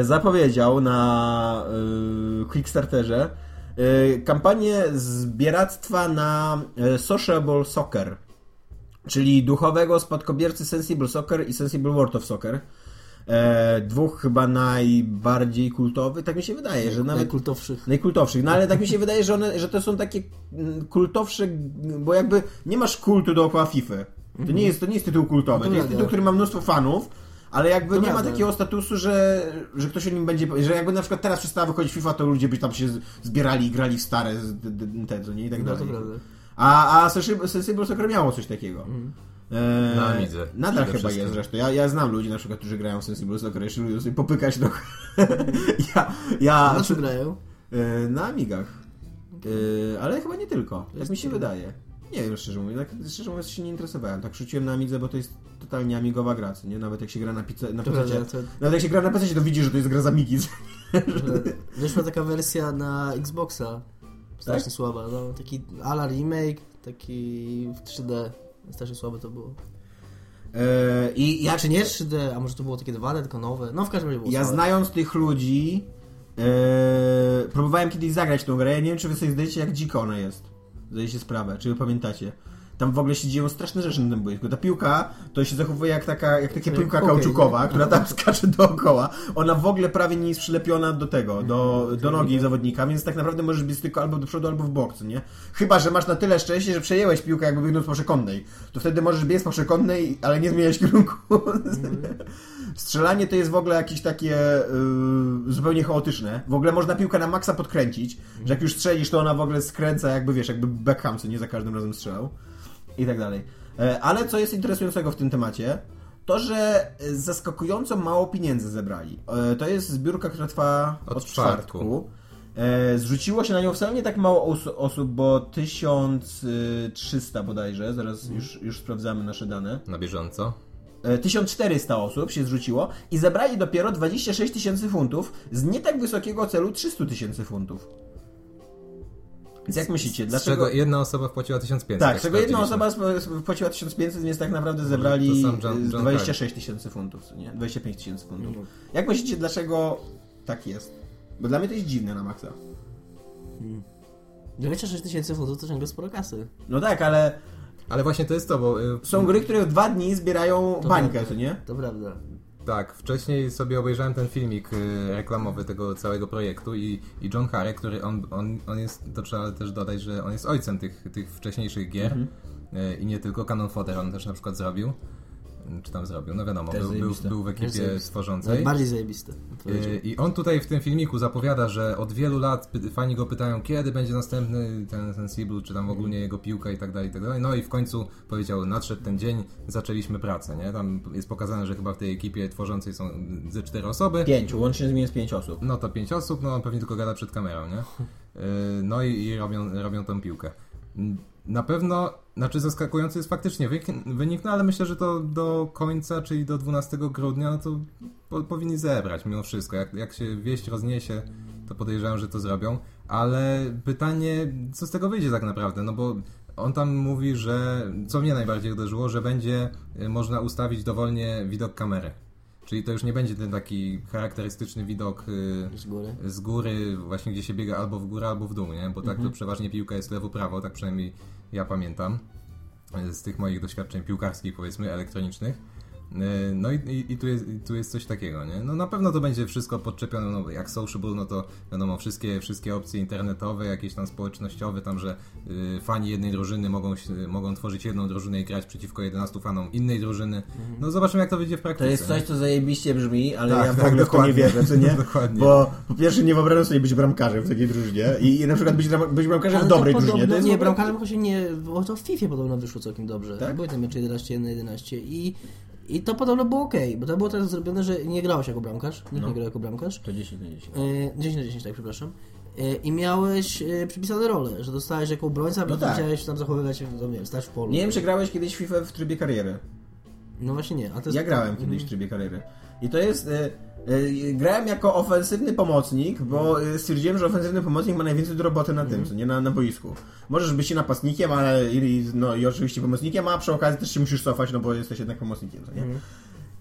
zapowiedział na e, Kickstarterze e, kampanię zbieractwa na e, Sociable Soccer, czyli duchowego spadkobiercy Sensible Soccer i Sensible World of Soccer. E, dwóch chyba najbardziej kultowych, tak mi się wydaje, że nawet Najkultowszych. Najkultowszych. No ale tak mi się wydaje, że, one, że to są takie mm, kultowsze, bo jakby nie masz kultu dookoła FIFA. To nie jest, to nie jest tytuł kultowy. To jest prawda. tytuł, który ma mnóstwo fanów, ale jakby To nie ma prawda. takiego statusu, że, że ktoś o nim będzie, że jakby na przykład teraz przestała wychodzić FIFA, to ludzie by tam się zbierali i grali w stare te, co nie i tak No dalej. A, a Sensible Soccer miało coś takiego. E, Na Amidze. Nadal Przede chyba wszystkim. jest zresztą. Ja, ja znam ludzi na przykład, którzy grają w Sensible Soccer, jeszcze lubią sobie popykać trochę. ja, ja, Na czym grają? E, Na Amigach. E, ale chyba nie tylko. Tak jest mi się wydaje. Nie wiem, szczerze mówiąc. Tak, szczerze mówiąc się nie interesowałem. Tak rzuciłem na Amidze, bo to jest totalnie amigowa gra, nie? Nawet jak się gra na, pice, na PC. prawda, to, Nawet jak się gra na PC, to widzi, że to jest gra z Amigi. wyszła taka wersja na Xboxa. Strasznie Tak? słaba. No, taki ala remake, taki w 3D. Strasznie słabe to było. E, I ja, czy nie 3D, a może to było takie 2D, tylko nowe. No w każdym razie było ja słabe. znając tych ludzi, e, próbowałem kiedyś zagrać tą grę. Ja nie wiem, czy wy sobie zdajecie, jak dziko ona jest. Zdajecie sprawę, czy wy pamiętacie. Tam w ogóle się dzieją straszne rzeczy na tym boisku. Ta piłka to się zachowuje jak taka, jak taka piłka hokej, kauczukowa, nie? która tam skacze dookoła. Ona w ogóle prawie nie jest przylepiona do tego, do, do nogi zawodnika, więc tak naprawdę możesz biec tylko albo do przodu, albo w bok, nie? Chyba, że masz na tyle szczęście, że przejęłeś piłkę jakby biegnąc po przekątnej. To wtedy możesz biec po przekątnej, ale nie zmieniać kierunku. Strzelanie to jest w ogóle jakieś takie yy, zupełnie chaotyczne. W ogóle można piłkę na maksa podkręcić, że jak już strzelisz, to ona w ogóle skręca jakby, wiesz, jakby Beckham, co nie za każdym razem strzelał. I tak dalej. E, Ale co jest interesującego w tym temacie, to, że zaskakująco mało pieniędzy zebrali. E, To jest zbiórka, która trwa od, Od czwartku. czwartku. E, Zrzuciło się na nią wcale nie tak mało os- osób, bo 1300 bodajże, zaraz już, już sprawdzamy nasze dane. Na bieżąco. E, 1400 osób się zrzuciło i zebrali dopiero 26 tysięcy funtów z nie tak wysokiego celu 300 tysięcy funtów. Więc jak myślicie, Z dlaczego... czego jedna osoba wpłaciła 1500. Tak, z czego jedna osoba wpłaciła 1500, więc tak naprawdę zebrali to sam John- John 26 tysięcy funtów, nie? 25 tysięcy funtów. Mhm. Jak myślicie, dlaczego tak jest? Bo dla mnie to jest dziwne na maksa. 26 tysięcy funtów to ciągle sporo kasy. No tak, ale Ale właśnie to jest to, bo... y, są gry, które w dwa dni zbierają To bańkę, prawda. co nie? To prawda. Tak, wcześniej sobie obejrzałem ten filmik y, reklamowy tego całego projektu i, i John Harry, który on, on, on jest, to trzeba też dodać, że on jest ojcem tych, tych wcześniejszych gier Mhm. y, i nie tylko Canon Fodder on też na przykład zrobił. Czy tam zrobił? No wiadomo, był, był, był w ekipie tworzącej. Najbardziej zajebiste. Y, I on tutaj w tym filmiku zapowiada, że od wielu lat fani go pytają, kiedy będzie następny ten Sensible, czy tam ogólnie jego piłka i tak dalej, i tak dalej. No i w końcu powiedział, nadszedł ten dzień, zaczęliśmy pracę, nie? Tam jest pokazane, że chyba w tej ekipie tworzącej są ze cztery osoby. Pięciu, łącznie z jest pięć osób. No to pięć osób, no on pewnie tylko gada przed kamerą, nie? Yy, No i, i robią, robią tą piłkę. Na pewno, znaczy zaskakujący jest faktycznie wynik, no ale myślę, że to do końca, czyli do 12 grudnia, no to po, powinni zebrać mimo wszystko. Jak, jak się wieść rozniesie, to podejrzewam, że to zrobią. Ale pytanie, co z tego wyjdzie tak naprawdę, no bo on tam mówi, że, co mnie najbardziej uderzyło, że będzie y, można ustawić dowolnie widok kamery. Czyli to już nie będzie ten taki charakterystyczny widok y, Z góry. z góry, właśnie gdzie się biega albo w górę, albo w dół, nie? Bo tak Mhm. to przeważnie piłka jest lewo-prawo, tak przynajmniej ja pamiętam y, z tych moich doświadczeń piłkarskich, powiedzmy, elektronicznych. E, No i, i, i, tu jest, i tu jest coś takiego, nie? No na pewno to będzie wszystko podczepione, no jak Sociable, no to wiadomo, wszystkie, wszystkie opcje internetowe, jakieś tam społecznościowe, tam, że y, fani jednej drużyny mogą, mogą tworzyć jedną drużynę i grać przeciwko 11 fanom innej drużyny. No zobaczymy jak to wyjdzie w To praktyce. jest coś, co zajebiście brzmi, ale Tak, ja w tak, ogóle w to nie dokładnie. wierzę, co nie? Dokładnie. Bo po pierwsze nie wyobrażam sobie być bramkarzem w takiej drużynie i, i na przykład być, być bramkarzem w Ale dobrej to drużynie. To jest nie, w ogóle- bramkarzem właśnie nie, bo to w FIFA podobno wyszło całkiem dobrze. Tak? Były te mecze 11 1 11 i, i to podobno było ok, bo to było tak zrobione, że nie grałeś jako bramkarz, nikt No. nie grał jako bramkarz. To 10 na 10. E, 10 na 10, tak, przepraszam. E, I miałeś e, przypisane role, że dostałeś jako obrońca, No no tak. musiałeś tam zachowywać się, no, nie wiem, stać w polu. Nie wiem, czy grałeś kiedyś w FIFA w trybie kariery. No właśnie nie. A to jest, Ja grałem kiedyś w trybie kariery. I to jest... E, grałem jako ofensywny pomocnik, bo e, stwierdziłem, że ofensywny pomocnik ma najwięcej do roboty na tym, co nie na, na boisku. Możesz być i napastnikiem, ale i, no, i oczywiście pomocnikiem, a przy okazji też się musisz cofać, no bo jesteś jednak pomocnikiem, co nie?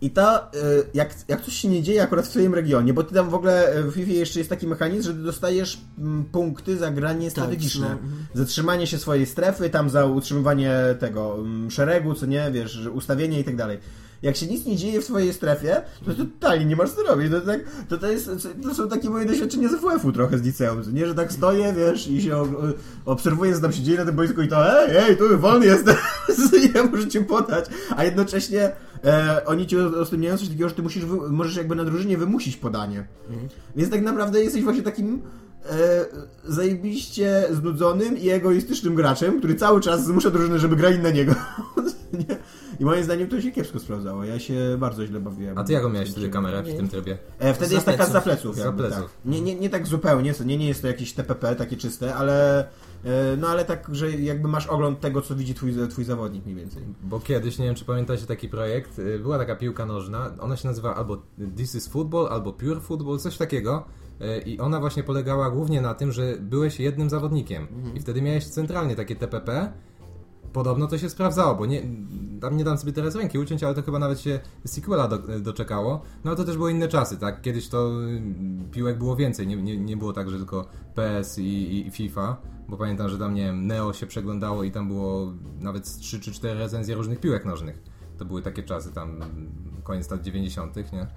I to, y, jak, jak coś się nie dzieje akurat w twoim regionie, bo ty tam w ogóle y, w FIFA jeszcze jest taki mechanizm, że ty dostajesz mm, punkty za granie strategiczne. no, mhm. Za trzymanie się swojej strefy, tam za utrzymywanie tego mm, szeregu, co nie, wiesz, ustawienie i tak dalej. Jak się nic nie dzieje w twojej strefie, to totalnie nie masz co robić. To, tak, to, to, jest, to są takie moje doświadczenia z WF-u trochę z liceum, nie, że tak stoję, wiesz, i się o- obserwuję, co tam się dzieje na tym boisku i to ej, ej, tu wolny jestem, ja muszę ci podać. A jednocześnie e, oni ci udostępniają coś takiego, że ty musisz, możesz jakby na drużynie wymusić podanie. Więc tak naprawdę jesteś właśnie takim e, zajebiście znudzonym i egoistycznym graczem, który cały czas zmusza drużynę, żeby grali na niego. Nie? I moim zdaniem to się kiepsko sprawdzało. Ja się bardzo źle bawiłem. A ty jaką miałeś wtedy kamerę w tym trybie? E, wtedy jest taka pleców. za pleców. Za jakby. Tak. Nie, nie, nie tak zupełnie, nie, nie jest to jakieś TPP takie czyste, ale e, no ale tak, że jakby masz ogląd tego, co widzi twój, twój zawodnik mniej więcej. Bo kiedyś, nie wiem czy pamiętacie taki projekt, y, była taka piłka nożna, ona się nazywa albo This is Football, albo Pure Football, coś takiego. Y, I ona właśnie polegała głównie na tym, że byłeś jednym zawodnikiem. I wtedy miałeś centralnie takie TPP. Podobno to się sprawdzało, bo nie, tam nie dam sobie teraz ręki uciąć, ale to chyba nawet się sequela do, doczekało. No ale to też były inne czasy, tak? Kiedyś to y, piłek było więcej, nie, nie, nie było tak, że tylko PS i, i, i FIFA, bo pamiętam, że tam, nie wiem, Neo się przeglądało i tam było nawet z 3 czy 4 recenzje różnych piłek nożnych. To były takie czasy tam, koniec lat 90., nie?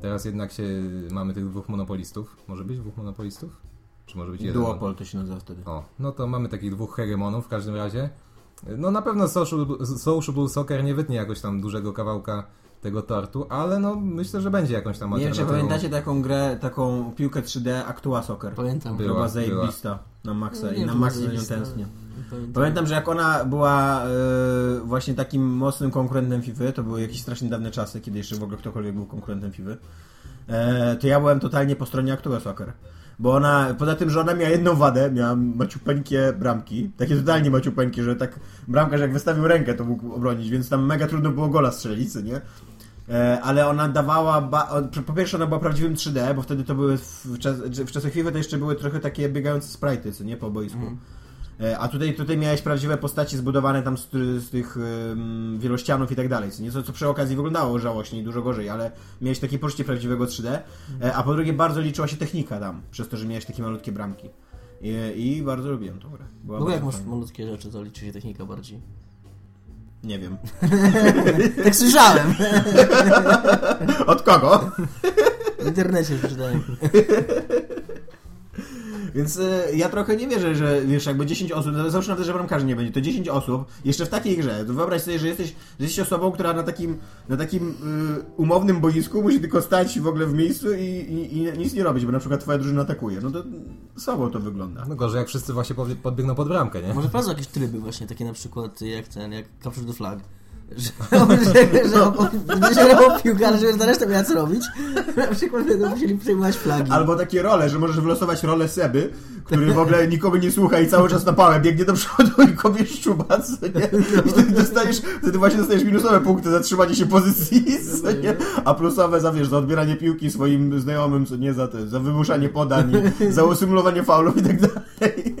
Teraz jednak się, mamy tych dwóch monopolistów. Może być dwóch monopolistów? Czy może być jeden? Duopol to się nazywa wtedy. O, no to mamy takich dwóch hegemonów w każdym razie. No na pewno social, sociable Soccer nie wytnie jakoś tam dużego kawałka tego tortu, ale no myślę, że będzie jakąś tam Nie wiem, czy pamiętacie taką grę, taką piłkę 3D Actua Soccer. Pamiętam. Była, Była zajebista na maksa No, i nie, na maksa zajebista. tęsknię. Pamiętam. Pamiętam, że jak ona była e, właśnie takim mocnym konkurentem FIFA, to były jakieś strasznie dawne czasy, kiedy jeszcze w ogóle ktokolwiek był konkurentem FIFA, e, to ja byłem totalnie po stronie Actua Soccer. Bo ona, poza tym, że ona miała jedną wadę, miała maciupeńkie bramki, takie totalnie maciupeńkie, że tak bramkarz jak wystawił rękę, to mógł obronić, więc tam mega trudno było gola strzelić, nie? E, ale ona dawała, po pierwsze ona była prawdziwym 3D, bo wtedy to były, w, czas, w czasach FIFA to jeszcze były trochę takie biegające sprite'y, co nie, po boisku. E, A tutaj, tutaj miałeś prawdziwe postaci zbudowane tam z, z tych um, wielościanów i tak dalej, co, nie? Co, przy okazji wyglądało żałośnie i dużo gorzej, ale miałeś takie poczucie prawdziwego 3D, e, a po drugie bardzo liczyła się technika tam, przez to, że miałeś takie malutkie bramki. I, i bardzo lubiłem tą grę. Była W ogóle jak masz fajna. malutkie rzeczy, to liczy się technika bardziej. Nie wiem. Tak słyszałem. Od kogo? W internecie przeczytałem. Więc e, ja trochę nie wierzę, że wiesz, jakby 10 osób, no, załóżmy nawet, że bramkarzy nie będzie, to 10 osób, jeszcze w takiej grze, to wyobraź sobie, że jesteś, że jesteś osobą, która na takim, na takim y, umownym boisku musi tylko stać w ogóle w miejscu i, i, i nic nie robić, bo na przykład twoja drużyna atakuje. No to słabo to wygląda. No gorzej jak wszyscy właśnie podbie- podbiegną pod bramkę, nie? Może wprowadzą jakieś tryby właśnie, takie na przykład jak ten, jak Capture the Flag. Że, że, że grał piłkę, ale żeby ta reszta miała co robić. Na przykład będą musieli przejmować flagi. Albo takie role, że możesz wylosować rolę Seby, który w ogóle nikogo nie słucha i cały czas na pałę biegnie do przodu i kopie szczuba, co nie? I wtedy dostajesz, wtedy właśnie dostajesz minusowe punkty za trzymanie się pozycji, co nie? A plusowe za, wiesz, za odbieranie piłki swoim znajomym, co nie, za, te, za wymuszanie podań, za usymulowanie faulów i tak dalej.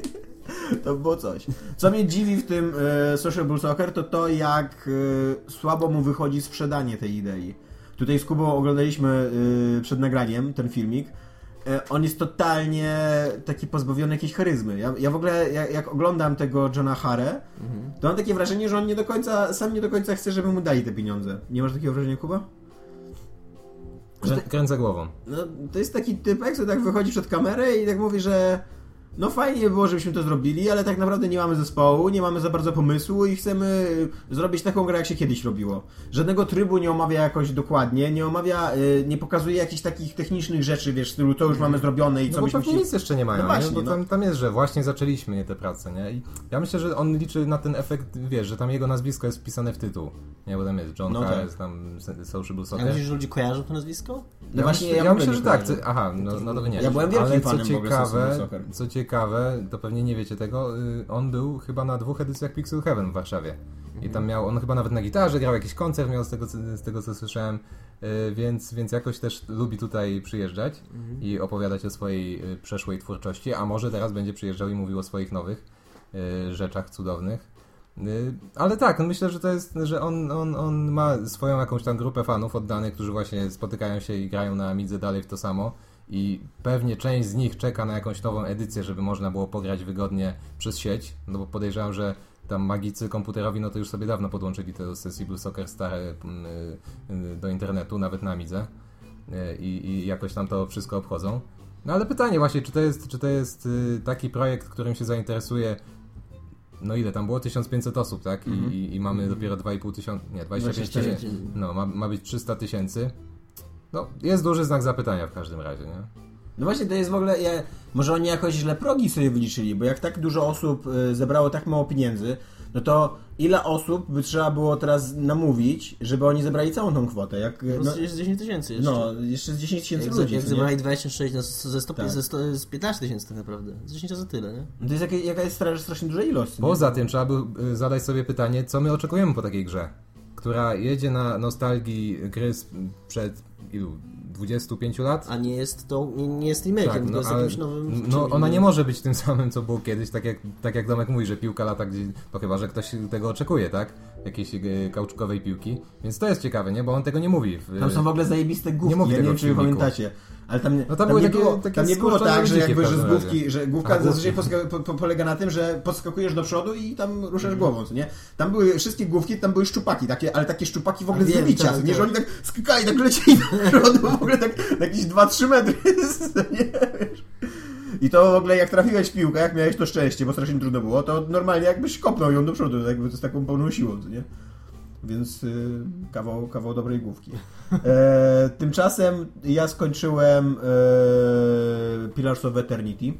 To było coś. Co mnie dziwi w tym e, Sociable Soccer, to to, jak e, słabo mu wychodzi sprzedanie tej idei. Tutaj z Kubą oglądaliśmy e, przed nagraniem ten filmik on jest totalnie taki pozbawiony jakiejś charyzmy. Ja, ja w ogóle, jak, jak oglądam tego Johna Hare, to mam takie wrażenie, że on nie do końca, sam nie do końca chce, żeby mu dali te pieniądze. Nie masz takiego wrażenia, Kuba? Krę, kręcę głową. No, to jest taki typek, co tak wychodzi przed kamerę i tak mówi, że no fajnie by było, żebyśmy to zrobili, ale tak naprawdę nie mamy zespołu, nie mamy za bardzo pomysłu i chcemy zrobić taką grę, jak się kiedyś robiło. Żadnego trybu nie omawia jakoś dokładnie, nie omawia, y, nie pokazuje jakichś takich technicznych rzeczy, wiesz, w stylu to już mamy zrobione i co No bo byśmy pewnie chcieli... nic jeszcze nie mają, No właśnie, nie? bo no. tam, tam jest, że właśnie zaczęliśmy nie te prace, nie? I ja myślę, że on liczy na ten efekt, wiesz, że tam jego nazwisko jest wpisane w tytuł, nie? Bo tam jest John No no tak. jest tam Sociable A Soccer. myślisz, że ludzie kojarzą to nazwisko? No właśnie, myślę, ja, ja, myślę, że tak. aha, no, no to wy nie. Ja byłem wielkim Ale fanem co ciekawe, Soccer. co ciekawe, to pewnie nie wiecie tego, y, on był chyba na dwóch edycjach Pixel Heaven w Warszawie. I Mhm. tam miał, on chyba nawet na gitarze grał, jakiś koncert miał z tego, co- z tego co słyszałem, y, więc, więc jakoś też lubi tutaj przyjeżdżać Mhm. i opowiadać o swojej y, przeszłej twórczości, a może teraz będzie przyjeżdżał i mówił o swoich nowych rzeczach cudownych. Ale tak, no myślę, że to jest, że on, on, on ma swoją jakąś tam grupę fanów oddanych, którzy właśnie spotykają się i grają na Amidze dalej w to samo i pewnie część z nich czeka na jakąś nową edycję, żeby można było pograć wygodnie przez sieć, no bo podejrzewam, że tam magicy komputerowi, no to już sobie dawno podłączyli te Sensible Soccer stare mm, y, y, do internetu, nawet na Amidze y, i, i jakoś tam to wszystko obchodzą. No ale pytanie właśnie, czy to jest, czy to jest taki projekt, którym się zainteresuje no ile tam było? 1500 osób, tak? I, i, i mamy dopiero 2,5 tysiąca, nie, 25 24 tysięcy. No, ma, ma być 300 tysięcy. No, jest duży znak zapytania w każdym razie, nie? No właśnie, to jest w ogóle. Ja, może oni jakoś źle progi sobie wyliczyli, bo jak tak dużo osób y, zebrało tak mało pieniędzy, no to ile osób by trzeba było teraz namówić, żeby oni zebrali całą tą kwotę? Jak, No, no, jest 10 tysięcy jeszcze. no, jeszcze z 10 tysięcy ludzi. jak nie? zebrali 26 no, ze, 100, Tak. ze 100, z 15 tysięcy tak naprawdę. Z 10 razy tyle, nie? No to jest jaka, jaka jest strasznie, duża ilość. nie? Poza tym trzeba by y, zadać sobie pytanie, co my oczekujemy po takiej grze, która jedzie na nostalgii gry z- przed ilu? 25 lat? A nie jest to, nie, nie jest remake'iem, Tak, no, ale, jakimś nowym... no ona innym. nie może być tym samym, co było kiedyś, tak jak, tak jak Domek mówi, że piłka lata gdzie, to chyba, że ktoś tego oczekuje, tak? Jakiejś kauczkowej piłki. Więc to jest ciekawe, nie? Bo on tego nie mówi. W, Tam są w ogóle zajebiste główki, Nie mówi ja nie tego wiem, w czy pamiętacie. Ale tam, No tam tam, były nie takie- było, takie tam nie było tak, że jakby, że z główki, że główka zazwyczaj po, po, polega na tym, że podskakujesz do przodu i tam ruszasz Mhm. głową, co nie? Tam były wszystkie główki, tam były szczupaki, takie, ale takie szczupaki w ogóle z wiem, wybicia, tak, nie? tak. Że oni tak skakali, tak lecieli przodu, w ogóle tak na jakieś 2-3 metry, nie? Wiesz? I to w ogóle jak trafiłeś w piłkę, jak miałeś to szczęście, bo strasznie trudno było, to normalnie jakbyś kopnął ją do przodu, jakby to z taką pełną siłą, nie? Więc y, kawał, kawał dobrej główki. E, tymczasem ja skończyłem e, Pillars of Eternity.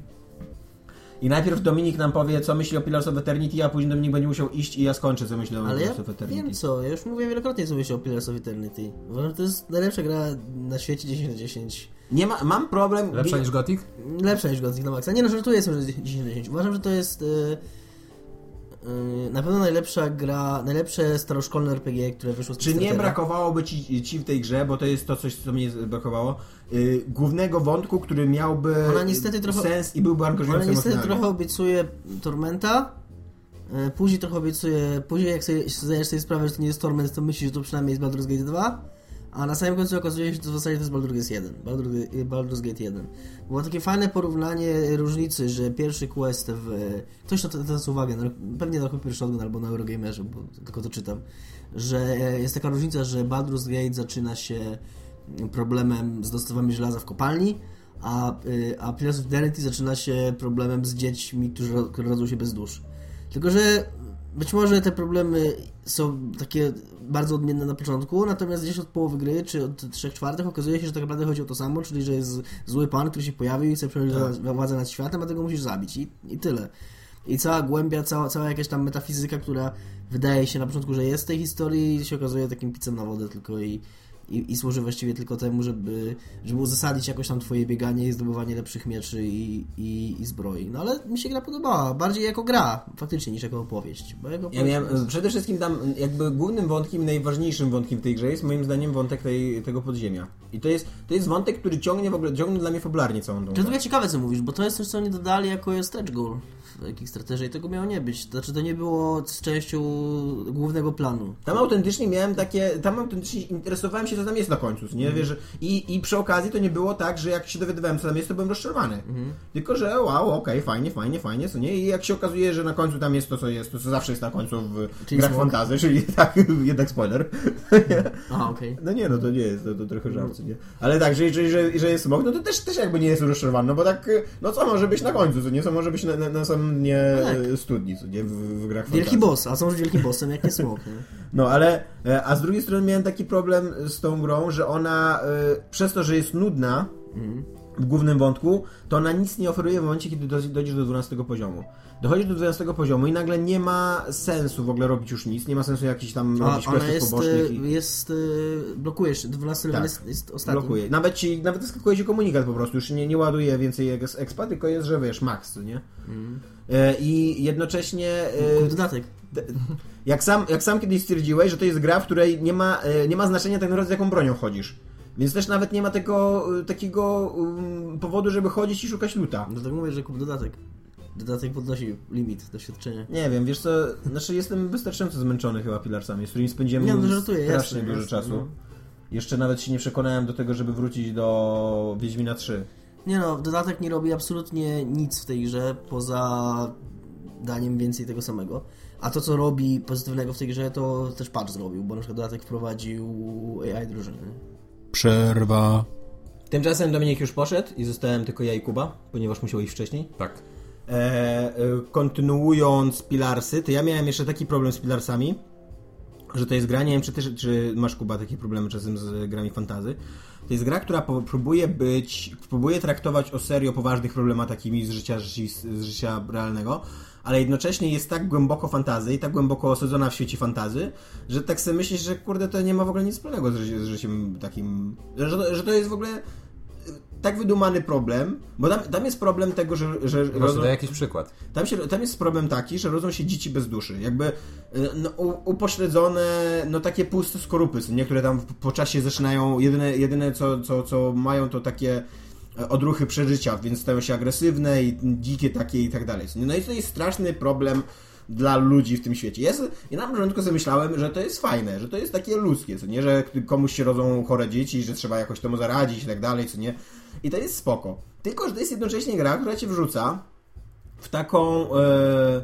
I najpierw Dominik nam powie, co myśli o Pillars of Eternity, a później Dominik będzie musiał iść i ja skończę, co myślę o Ale ja Pillars of Eternity. wiem co, ja już mówiłem wielokrotnie co myślę o Pillars of Eternity. Uważam, że to jest najlepsza gra na świecie 10 na 10. Nie ma, mam problem... Lepsza niż Gothic? Lepsza niż Gothic na maksa. Nie no, żartuję sobie, że jest 10 na 10. Uważam, że to jest y, y, na pewno najlepsza gra, najlepsze staroszkolne RPG, które wyszło z Czy nie brakowałoby ci, ci w tej grze, bo to jest to coś, co mnie brakowało, y, głównego wątku, który miałby Ona niestety trochę- sens i byłby angażujący niestety emocjonalnie. trochę obiecuje Tormenta, e, później trochę obiecuje, później jak sobie zdajesz sobie sprawę, że to nie jest Torment, to myślisz, że to przynajmniej jest Baldur's Gate 2, a na samym końcu okazuje się, że to w zasadzie to jest Baldur's Gate 1. Baldur- Baldur's Gate 1. Było takie fajne porównanie różnicy, że pierwszy quest w... Ktoś to teraz uwagę, pewnie na Computer Shotgun albo na Eurogamerze, bo tylko to czytam, że jest taka różnica, że Baldur's Gate zaczyna się problemem z dostawami żelaza w kopalni, a, y, a Pillars of Eternity zaczyna się problemem z dziećmi, którzy, rodzą się bez dusz. Tylko, że być może te problemy są takie bardzo odmienne na początku, natomiast gdzieś od połowy gry, czy od trzech czwartych okazuje się, że tak naprawdę chodzi o to samo, czyli że jest zły pan, który się pojawił i chce przejąć Tak. władzę nad światem, a tego musisz zabić i, i tyle. I cała głębia, cała, cała jakaś tam metafizyka, która wydaje się na początku, że jest w tej historii, się okazuje takim pizzem na wodę tylko i, i, i służy właściwie tylko temu, żeby, żeby uzasadnić jakoś tam twoje bieganie i zdobywanie lepszych mieczy i, i, i zbroi. No ale mi się gra podobała, bardziej jako gra faktycznie niż jako opowieść. Bo jako Ja opowieść miałem, jest- przede wszystkim tam jakby głównym wątkiem najważniejszym wątkiem w tej grze jest moim zdaniem wątek tej, tego podziemia. I to jest, to jest wątek, który ciągnie w ogóle, ciągnie dla mnie fabularnie całą tą To jest ciekawe, co mówisz, bo to jest coś, co oni dodali jako stretch goal w Kickstarterze i tego miało nie być. Znaczy, to nie było z częścią głównego planu. Tam autentycznie miałem takie, tam autentycznie interesowałem się się, co tam jest na końcu, nie? Wiesz, i, I przy okazji to nie było tak, że jak się dowiadywałem, co tam jest, to byłem rozczarowany. Tylko, że wow, okej, fajnie, fajnie, fajnie, co nie? I jak się okazuje, że na końcu tam jest to, co jest, to co zawsze jest na końcu w Czyli grach fantazy, czyli tak, jednak spoiler. Aha, okej. No nie, no to nie jest, to, to trochę żart, nie? Ale tak, że, że, że, że jest smok, no to też, też jakby nie jest rozczarowany, no bo tak, no co może być na końcu, co nie? Co może być na, na, na samym dnie No tak. studni, co nie? W, w grach Wielki fantasy. boss, a co może wielkim bossem, jak nie smok, nie? No ale, e, a z drugiej strony miałem taki problem z tą grą, że ona e, przez to, że jest nudna w głównym wątku, to ona nic nie oferuje w momencie, kiedy do- dojdziesz do 12 poziomu. Dochodzisz do 12 poziomu i nagle nie ma sensu w ogóle robić już nic, nie ma sensu jakichś tam A robić ona questów jest, pobocznych. y, I... jest, y, blokujesz, 12 level Tak. jest, jest ostatni. Blokuje. Nawet ci, nawet wyskakuje ci komunikat po prostu, już nie, nie ładuje więcej ex- expa, tylko jest, że wiesz, max, nie? E, I jednocześnie... e, dodatek. Jak sam, jak sam kiedyś stwierdziłeś, że to jest gra, w której nie ma, e, nie ma znaczenia tak naprawdę z jaką bronią chodzisz. Więc też nawet nie ma tego e, takiego um, powodu, żeby chodzić i szukać luta. Dlatego mówię, że kup dodatek. Dodatek podnosi limit doświadczenia. Nie wiem, wiesz co, znaczy jestem wystarczająco zmęczony chyba Pilarsami, z którymi spędziłem Nie, no żartuję, strasznie jasne, dużo jasne, czasu. no. Jeszcze nawet się nie przekonałem do tego, żeby wrócić do Wiedźmina 3. Nie no, dodatek nie robi absolutnie nic w tej grze, poza daniem więcej tego samego. A to, co robi pozytywnego w tej grze, to też patch zrobił, bo na przykład dodatek wprowadził AI drużyny. Przerwa. Tymczasem Dominik już poszedł i zostałem tylko ja i Kuba, ponieważ musiał iść wcześniej. Tak. E, e, kontynuując Pilarsy, to ja miałem jeszcze taki problem z Pilarsami, że to jest gra, nie wiem czy, ty, czy masz Kuba takie problemy czasem z grami fantazy. To jest gra, która próbuje być, próbuje traktować o serio poważnych problemach takimi z życia, z życia realnego, ale jednocześnie jest tak głęboko fantazy i tak głęboko osadzona w świecie fantazy, że tak sobie myślisz, że kurde to nie ma w ogóle nic wspólnego z, ży- z życiem takim, że, to- że to jest w ogóle tak wydumany problem, bo tam, tam jest problem tego, że, że Może daj jakiś przykład. tam, się, tam jest problem taki, że rodzą się dzieci bez duszy. Jakby y, no, upośledzone, no takie puste skorupy, niektóre tam po czasie zaczynają, jedyne, jedyne co, co, co mają to takie e, odruchy przeżycia, więc stają się agresywne i dzikie takie i tak dalej. No i to jest straszny problem dla ludzi w tym świecie. Jest, ja na początku sobie myślałem, że to jest fajne, że to jest takie ludzkie, co nie, że komuś się rodzą chore dzieci, że trzeba jakoś temu zaradzić i tak dalej, co nie. I to jest spoko. Tylko, że to jest jednocześnie gra, która cię wrzuca w taką e, e,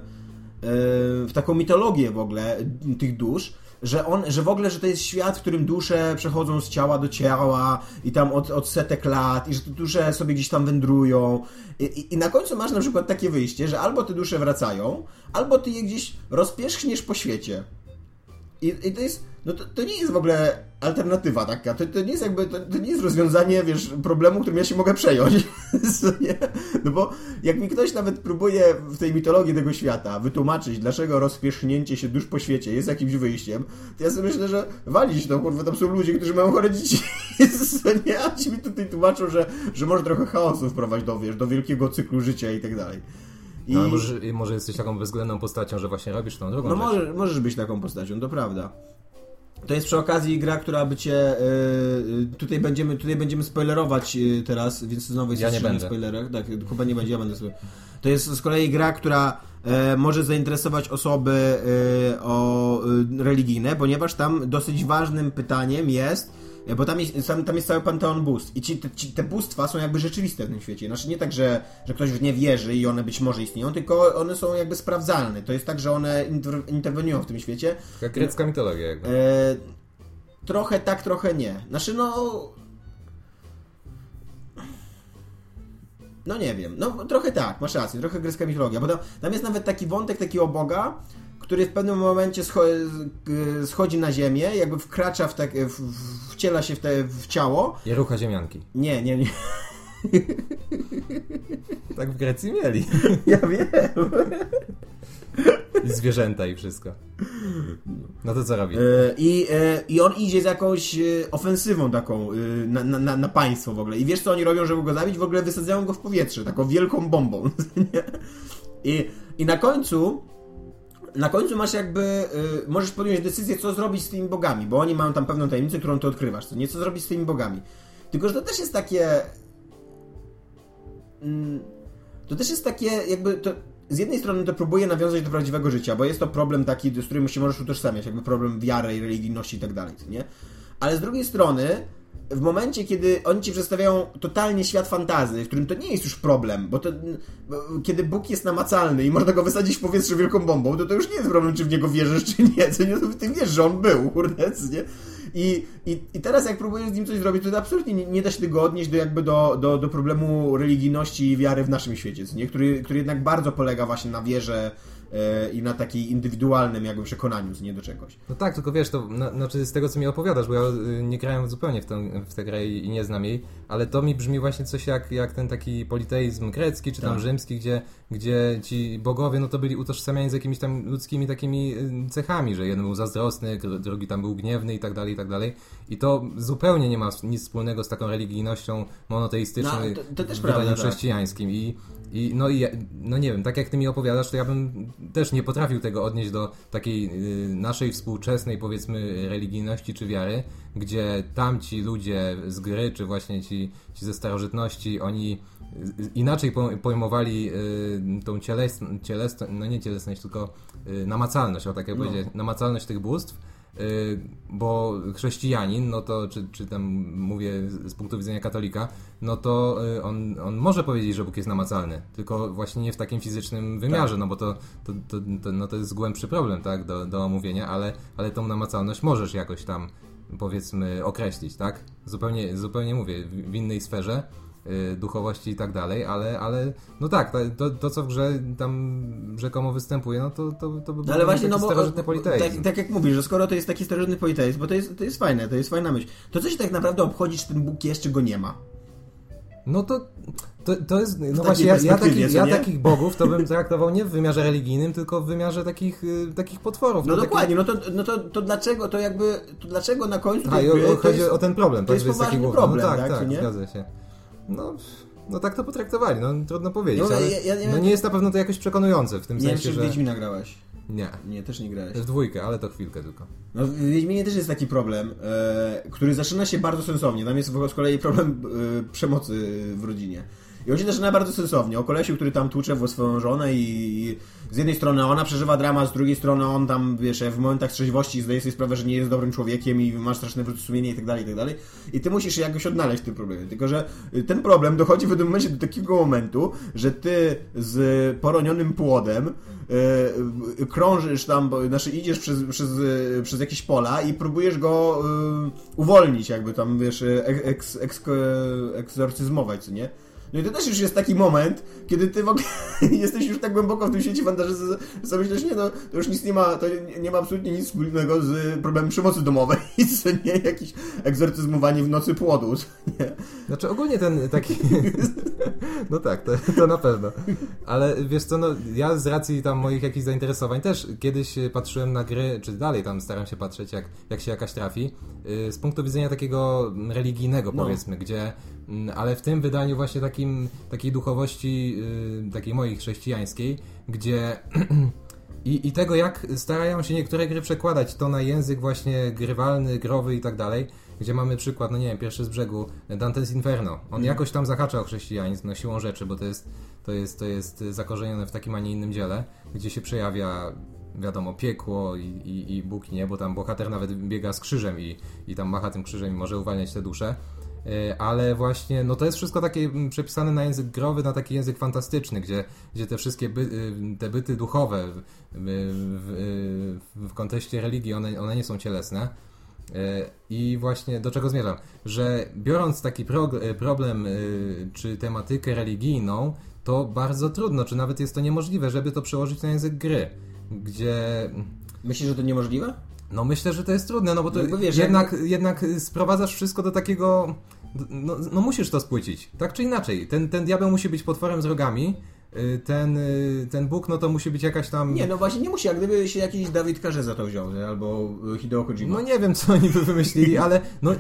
w taką mitologię w ogóle tych dusz, że on, że w ogóle, że to jest świat, w którym dusze przechodzą z ciała do ciała i tam od, od setek lat i że te dusze sobie gdzieś tam wędrują I, i, i na końcu masz na przykład takie wyjście, że albo te dusze wracają, albo ty je gdzieś rozpierzchniesz po świecie. I, i to jest, no to, to nie jest w ogóle alternatywa taka, to, to nie jest jakby, to, to nie jest rozwiązanie, wiesz, problemu, którym ja się mogę przejąć, no bo jak mi ktoś nawet próbuje w tej mitologii tego świata wytłumaczyć, dlaczego rozpierzchnięcie się dusz po świecie jest jakimś wyjściem, to ja sobie myślę, że walić to, kurwa, tam są ludzie, którzy mają chore dzieci, nie? a ci mi tutaj tłumaczą, że, że może trochę chaosu wprowadzić do, wiesz, do wielkiego cyklu życia i tak dalej. I... No, może, może jesteś taką bezwzględną postacią, że właśnie robisz tą drugą No rzecz. możesz być taką postacią, to prawda. To jest przy okazji gra, która by cię. Yy, tutaj, będziemy, tutaj będziemy spoilerować yy, teraz, więc znowu jest Ja nie będę. spoilerach. Tak, chyba nie będzie, ja będę sobie. To jest z kolei gra, która e, może zainteresować osoby e, o, e, religijne, ponieważ tam dosyć ważnym pytaniem jest. E, Bo tam jest, tam, tam jest cały panteon bóstw. I ci, te, ci, te bóstwa są jakby rzeczywiste w tym świecie. Znaczy nie tak, że, że ktoś w nie wierzy i one być może istnieją, tylko one są jakby sprawdzalne. To jest tak, że one inter, interweniują w tym świecie. Jak grecka mitologia jakby. E, trochę tak, trochę nie. Znaczy, no. No nie wiem. No trochę tak, masz rację, trochę grecka mitologia. Bo tam, tam jest nawet taki wątek takiego boga, który w pewnym momencie scho schodzi na ziemię, jakby wkracza w tak, w, wciela się w, te, w ciało. I rucha ziemianki. Nie, nie, nie. Tak w Grecji mieli. Ja wiem. I zwierzęta i wszystko. No to co robi? E, I, e, I on idzie z jakąś e, ofensywą taką na, na, na- państwo w ogóle. I wiesz co oni robią, żeby go zabić? W ogóle wysadzają go w powietrze, taką wielką bombą. I, I na końcu na końcu masz jakby, y, możesz podjąć decyzję, co zrobić z tymi bogami, bo oni mają tam pewną tajemnicę, którą ty odkrywasz, co nie, co zrobić z tymi bogami. Tylko, że to też jest takie... Mm, to też jest takie jakby... To, z jednej strony to próbuje nawiązać do prawdziwego życia, bo jest to problem taki, z którym się możesz utożsamiać, jakby problem wiary i religijności i tak dalej, nie? ale z drugiej strony w momencie, kiedy oni ci przedstawiają totalnie świat fantazy, w którym to nie jest już problem, bo to bo kiedy Bóg jest namacalny i można go wysadzić w powietrze wielką bombą, to to już nie jest problem, czy w niego wierzysz, czy nie, co nie, to ty wiesz, że on był, kurde, nie? I, i, I teraz jak próbujesz z nim coś zrobić, to absolutnie nie, nie da się tego odnieść do jakby do, do, do problemu religijności i wiary w naszym świecie, nie? Który, który jednak bardzo polega właśnie na wierze i na takiej indywidualnym jakby przekonaniu, nie do czegoś. No tak, tylko wiesz, to na, znaczy z tego co mi opowiadasz, bo ja y, nie grałem zupełnie w tę, w tę grę i, nie znam jej, ale to mi brzmi właśnie coś jak, jak ten taki politeizm grecki, czy tam Tak. rzymski, gdzie, gdzie ci bogowie no to byli utożsamiani z jakimiś tam ludzkimi takimi y, cechami, że jeden był zazdrosny, dru- drugi tam był gniewny i tak dalej, i tak dalej. I to zupełnie nie ma nic wspólnego z taką religijnością monoteistyczną No, i to- to też prawda, tak. chrześcijańskim. I, i no i no nie wiem, tak jak ty mi opowiadasz, to ja bym też nie potrafił tego odnieść do takiej y, naszej współczesnej, powiedzmy, religijności czy wiary, gdzie tamci ludzie z gry, czy właśnie ci, ci ze starożytności, oni y, inaczej po- pojmowali y, tą cielesn, cielesność, no nie cielesność, tylko y, namacalność, o tak jak No. powiedzieć, namacalność tych bóstw, bo chrześcijanin, no to, czy, czy tam mówię z punktu widzenia katolika, no to y, on, on może powiedzieć, że Bóg jest namacalny, tylko właśnie nie w takim fizycznym wymiarze, no bo to, to, to, to, no to jest głębszy problem, tak, do, do omówienia, ale, ale tą namacalność możesz jakoś tam, powiedzmy, określić, tak? Zupełnie, zupełnie mówię, w, innej sferze, y, duchowości i tak dalej, ale, ale no tak, ta- to, to co w grze tam rzekomo występuje, no to, to, to by No był ale właśnie, taki no bo starożytny politeizm. tak, tak jak mówisz, że skoro to jest taki starożytny politeizm, bo to jest, to jest fajne, to jest fajna myśl, to co się tak naprawdę obchodzi, czy ten Bóg jest, czy go nie ma? No to, to, to jest. No właśnie, ja, ja, co ja takich bogów to bym traktował nie w wymiarze religijnym, tylko w wymiarze takich, y, takich potworów. No takich- dokładnie, no to, no to, to dlaczego, to jakby, to dlaczego na końcu A, to chodzi jest- o ten problem, to tak? jest jest taki główny. problem, no tak, tak, tak, nie? zgadza się. No, no tak to potraktowali, no trudno powiedzieć, No, ale ja- ja- ja- no nie jest na pewno to jakoś przekonujące w tym Nie wiem, sensie, czy w że... Wiedźmina grałeś. Nie, Nie, też nie grałeś. w dwójkę, ale to chwilkę tylko. No, w Wiedźminie też jest taki problem, e, który zaczyna się bardzo sensownie. Tam jest w- z kolei problem e, przemocy w rodzinie. I on się zaczyna bardzo sensownie. O kolesiu, który tam tłucze w swoją żonę i, z jednej strony ona przeżywa dramat, z drugiej strony on tam, wiesz, w momentach trzeźwości zdaje sobie sprawę, że nie jest dobrym człowiekiem i masz straszne wyrzuty sumienia i tak dalej, i tak dalej. I ty musisz jakoś odnaleźć w tym problemie. Tylko, że y, ten problem dochodzi w pewnym momencie do takiego momentu, że ty z poronionym płodem y, y, krążysz tam, znaczy idziesz przez, przez, y, przez jakieś pola i próbujesz go y, uwolnić, jakby tam, wiesz, y, eks, eks, eksorcyzmować, co nie? No i to też już jest taki moment, kiedy ty w ogóle jesteś już tak głęboko w tym świecie fantazy, że sobie myślisz, nie no, to już nic nie ma, to nie, nie ma absolutnie nic wspólnego z problemem przemocy domowej, co nie, jakieś egzorcyzmowanie w nocy płodu, nie? Znaczy ogólnie ten taki... no tak, to, to na pewno. Ale wiesz co, no ja z racji tam moich jakichś zainteresowań też kiedyś y, patrzyłem na gry, czy dalej tam staram się patrzeć, jak, jak się jakaś trafi, y, z punktu widzenia takiego religijnego No. powiedzmy, gdzie... mm, Ale w tym wydaniu właśnie takim, takiej duchowości, y, takiej mojej chrześcijańskiej, gdzie... I, I tego, jak starają się niektóre gry przekładać to na język właśnie grywalny, growy i tak dalej, gdzie mamy przykład, no nie wiem, pierwszy z brzegu, Dante's Inferno. On jakoś tam zahacza o chrześcijanizm, no siłą rzeczy, bo to jest, to jest, to jest zakorzenione w takim, a nie innym dziele, gdzie się przejawia wiadomo, piekło i, i, i Bóg nie, bo tam bohater nawet biega z krzyżem i, i tam macha tym krzyżem i może uwalniać te dusze. E, Ale właśnie, no to jest wszystko takie mm, przepisane na język growy, na taki język fantastyczny, gdzie, gdzie te wszystkie by, y, te byty duchowe w, w, w, w kontekście religii, one, one nie są cielesne. E, I właśnie do czego zmierzam? Że biorąc taki e, problem y, czy tematykę religijną, to bardzo trudno, czy nawet jest to niemożliwe, żeby to przełożyć na język gry, gdzie Myślisz, że to niemożliwe? No myślę, że to jest trudne, no bo to No wiesz, jednak, jednak sprowadzasz wszystko do takiego... No, no musisz to spłycić, tak czy inaczej. Ten, ten diabeł musi być potworem z rogami, ten, y, ten Bóg, no to musi być jakaś tam... Nie, no właśnie nie musi, jak gdyby się jakiś Dawid Karze za to wziął, nie? albo Hideo Kojima. No nie wiem, co oni by wymyślili, ale no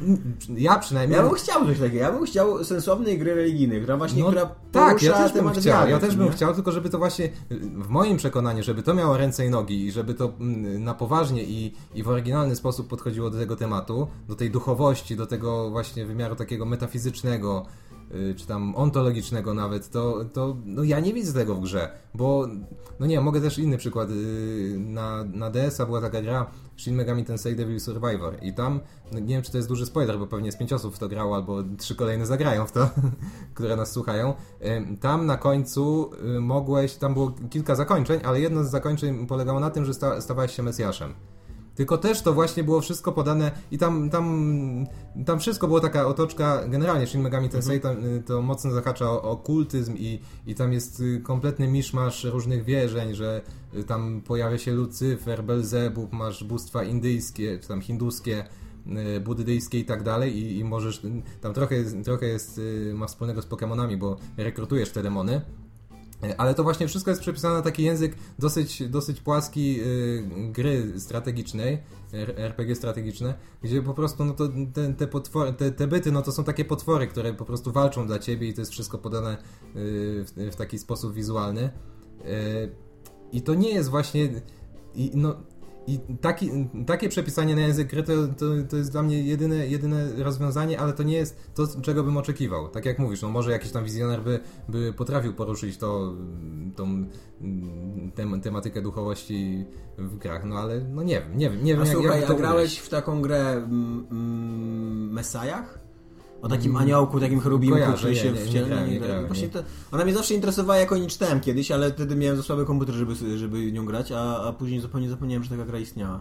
ja przynajmniej... Ja bym chciał coś takiego, ja bym chciał sensownej gry religijnej, która właśnie, No, która tak, ja też bym chciał, wiary, ja też bym nie? chciał, tylko żeby to właśnie w moim przekonaniu, żeby to miało ręce i nogi i żeby to mm, na poważnie i, i w oryginalny sposób podchodziło do tego tematu, do tej duchowości, do tego właśnie wymiaru takiego metafizycznego, y, czy tam ontologicznego nawet, to, to no ja nie widzę tego w grze, bo no nie, mogę też inny przykład. y, Na, na DS-a była taka gra Shin Megami Tensei Devil Survivor i tam, no nie wiem czy to jest duży spoiler, bo pewnie z pięć osób w to grało, albo trzy kolejne zagrają w to, które nas słuchają. Tam na końcu y, mogłeś, tam było kilka zakończeń, ale jedno z zakończeń polegało na tym, że sta, stawałeś się Mesjaszem. Tylko też to właśnie było wszystko podane i tam, tam, tam wszystko było taka otoczka, generalnie Shin Megami Tensei tam, y, to mocno zahacza o okultyzm i, i tam jest y, kompletny miszmasz różnych wierzeń, że y, tam pojawia się Lucyfer, Belzebub, masz bóstwa indyjskie, czy tam hinduskie, buddyjskie i tak dalej i, i możesz, tam trochę, trochę jest, ma wspólnego z Pokemonami, bo rekrutujesz te demony. Ale to właśnie wszystko jest przepisane na taki język dosyć, dosyć płaski y, gry strategicznej, RPG strategiczne, gdzie po prostu no to te, te, potwory, te, te byty no to są takie potwory, które po prostu walczą dla ciebie i to jest wszystko podane y, w, w taki sposób wizualny. Y, I to nie jest właśnie. I, no, i taki, takie przepisanie na język gry to, to, to jest dla mnie jedyne, jedyne rozwiązanie, ale to nie jest to, czego bym oczekiwał. Tak jak mówisz, no może jakiś tam wizjoner by, by potrafił poruszyć to, tą tem, tematykę duchowości w grach, no ale no nie wiem, nie wiem, nie wiem A jak, słuchaj, jak to a grałeś w taką grę mm, mm, Mesajach? O takim aniołku, takim cherubimku, który się nie, nie grałem, Właśnie nie. to, ona mnie zawsze interesowała, jak o niej czytałem kiedyś, ale wtedy miałem za słaby komputer, żeby, żeby nią grać, a, a później zupełnie zapomniałem, że taka gra istniała.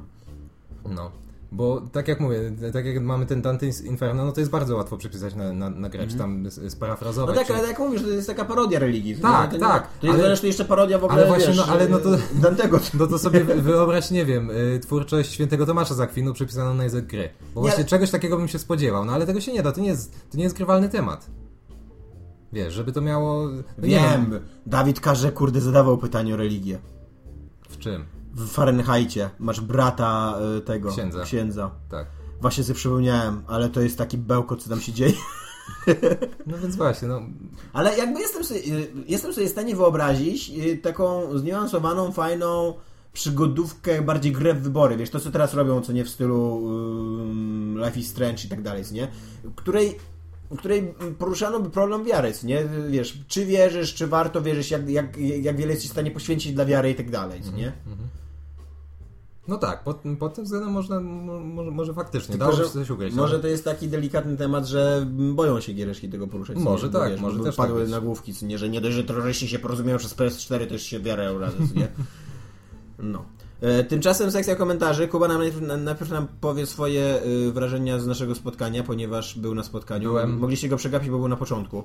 No. Bo tak jak mówię, tak jak mamy ten Dante's Inferno, no to jest bardzo łatwo przepisać na, na, na grę, czy tam No sparafrazować. tak, czy... ale jak mówisz, to jest taka parodia religii. Tak, nie- to tak, To jest ale- zresztą jeszcze parodia w ogóle, ale właśnie, wiesz, no, ale no to- Dantego. No to sobie wy- wyobraź, nie wiem, y, twórczość świętego Tomasza z Akwinu przepisaną na język gry. Bo Nie, właśnie ale- czegoś takiego bym się spodziewał, no ale tego się nie da, to nie jest, to nie jest grywalny temat. Wiesz, żeby to miało... no nie Wiem, Dawid Karze, kurde, zadawał pytanie o religię. W czym? W Fahrenheitie masz brata y, tego, Księdza. księdza. Tak. Właśnie sobie przypomniałem, ale to jest taki bełkot, co tam się dzieje. No więc właśnie, no... Ale jakby jestem sobie, y, jestem sobie w stanie wyobrazić y, taką zniuansowaną, fajną przygodówkę, bardziej grę w wybory, wiesz, to co teraz robią, co nie w stylu ym, Life is Strange i tak dalej, nie? Której w której poruszano by problem wiary, nie? Wiesz, czy wierzysz, czy warto wierzyć, jak, jak, jak wiele jesteś w stanie poświęcić dla wiary i tak dalej, nie? No tak, pod, pod tym względem można, mo- może, może faktycznie, Tylko, się coś ugryźć. Może ale- to jest taki delikatny temat, że boją się giereszki tego poruszać. Może nie? Tak, wiesz, może też tak padły być. nagłówki, nie, że nie dość, że terroryści się porozumieją przez PS4, to już się wiarę razem, nie? No. E, Tymczasem sekcja komentarzy. Kuba nam najpierw, na- najpierw nam powie swoje y, wrażenia z naszego spotkania, ponieważ był na spotkaniu. Byłem. Mogliście go przegapić, bo był na początku.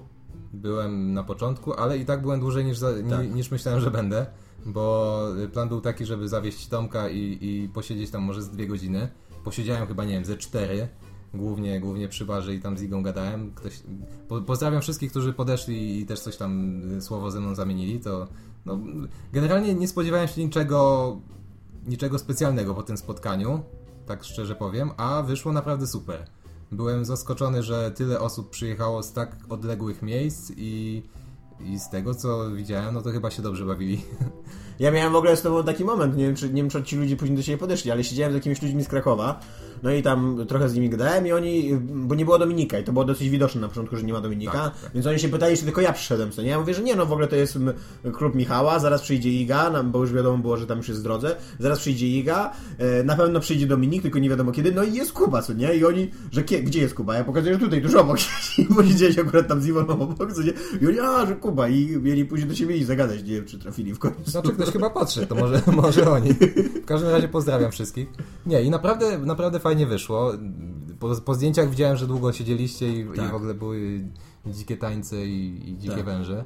Byłem na początku, ale i tak byłem dłużej niż, za, Tak. niż myślałem, że będę, bo plan był taki, żeby zawieźć Tomka i, i posiedzieć tam może z dwie godziny. Posiedziałem chyba, nie wiem, ze cztery, głównie, głównie przy barze i tam z Igą gadałem. Ktoś, po, pozdrawiam wszystkich, którzy podeszli i też coś tam y, słowo ze mną zamienili, to no, generalnie nie spodziewałem się niczego, niczego specjalnego po tym spotkaniu, tak szczerze powiem, a wyszło naprawdę super. Byłem zaskoczony, że tyle osób przyjechało z tak odległych miejsc i, i z tego co widziałem, no to chyba się dobrze bawili. Ja miałem w ogóle z tobą taki moment, nie wiem, czy, nie wiem, czy ci ludzie później do siebie podeszli, ale siedziałem z jakimiś ludźmi z Krakowa, no i tam trochę z nimi gadałem i oni, bo nie było Dominika i to było dosyć widoczne na początku, że nie ma Dominika, Tak, tak. więc oni się pytali, czy tylko ja przyszedłem, co nie? Ja mówię, że nie, no w ogóle to jest klub Michała, zaraz przyjdzie Iga, bo już wiadomo było, że tam już jest w drodze, zaraz przyjdzie Iga, e, na pewno przyjdzie Dominik, tylko nie wiadomo kiedy, no i jest Kuba, co nie? I oni, że kie, gdzie jest Kuba? Ja pokazuję, że tutaj, tuż obok, bo siedzieli akurat tam z Iwoną obok, co nie? I oni, a, że Kuba i mieli później do siebie i zagadać, nie wiem, czy trafili w końcu. Znaczy ktoś chyba patrzy, to może, może oni. W każdym razie pozdrawiam wszystkich. Nie, i naprawdę, naprawdę fajnie wyszło. Po, po zdjęciach widziałem, że długo siedzieliście i, Tak. i w ogóle były dzikie tańce i, i dzikie Tak. węże.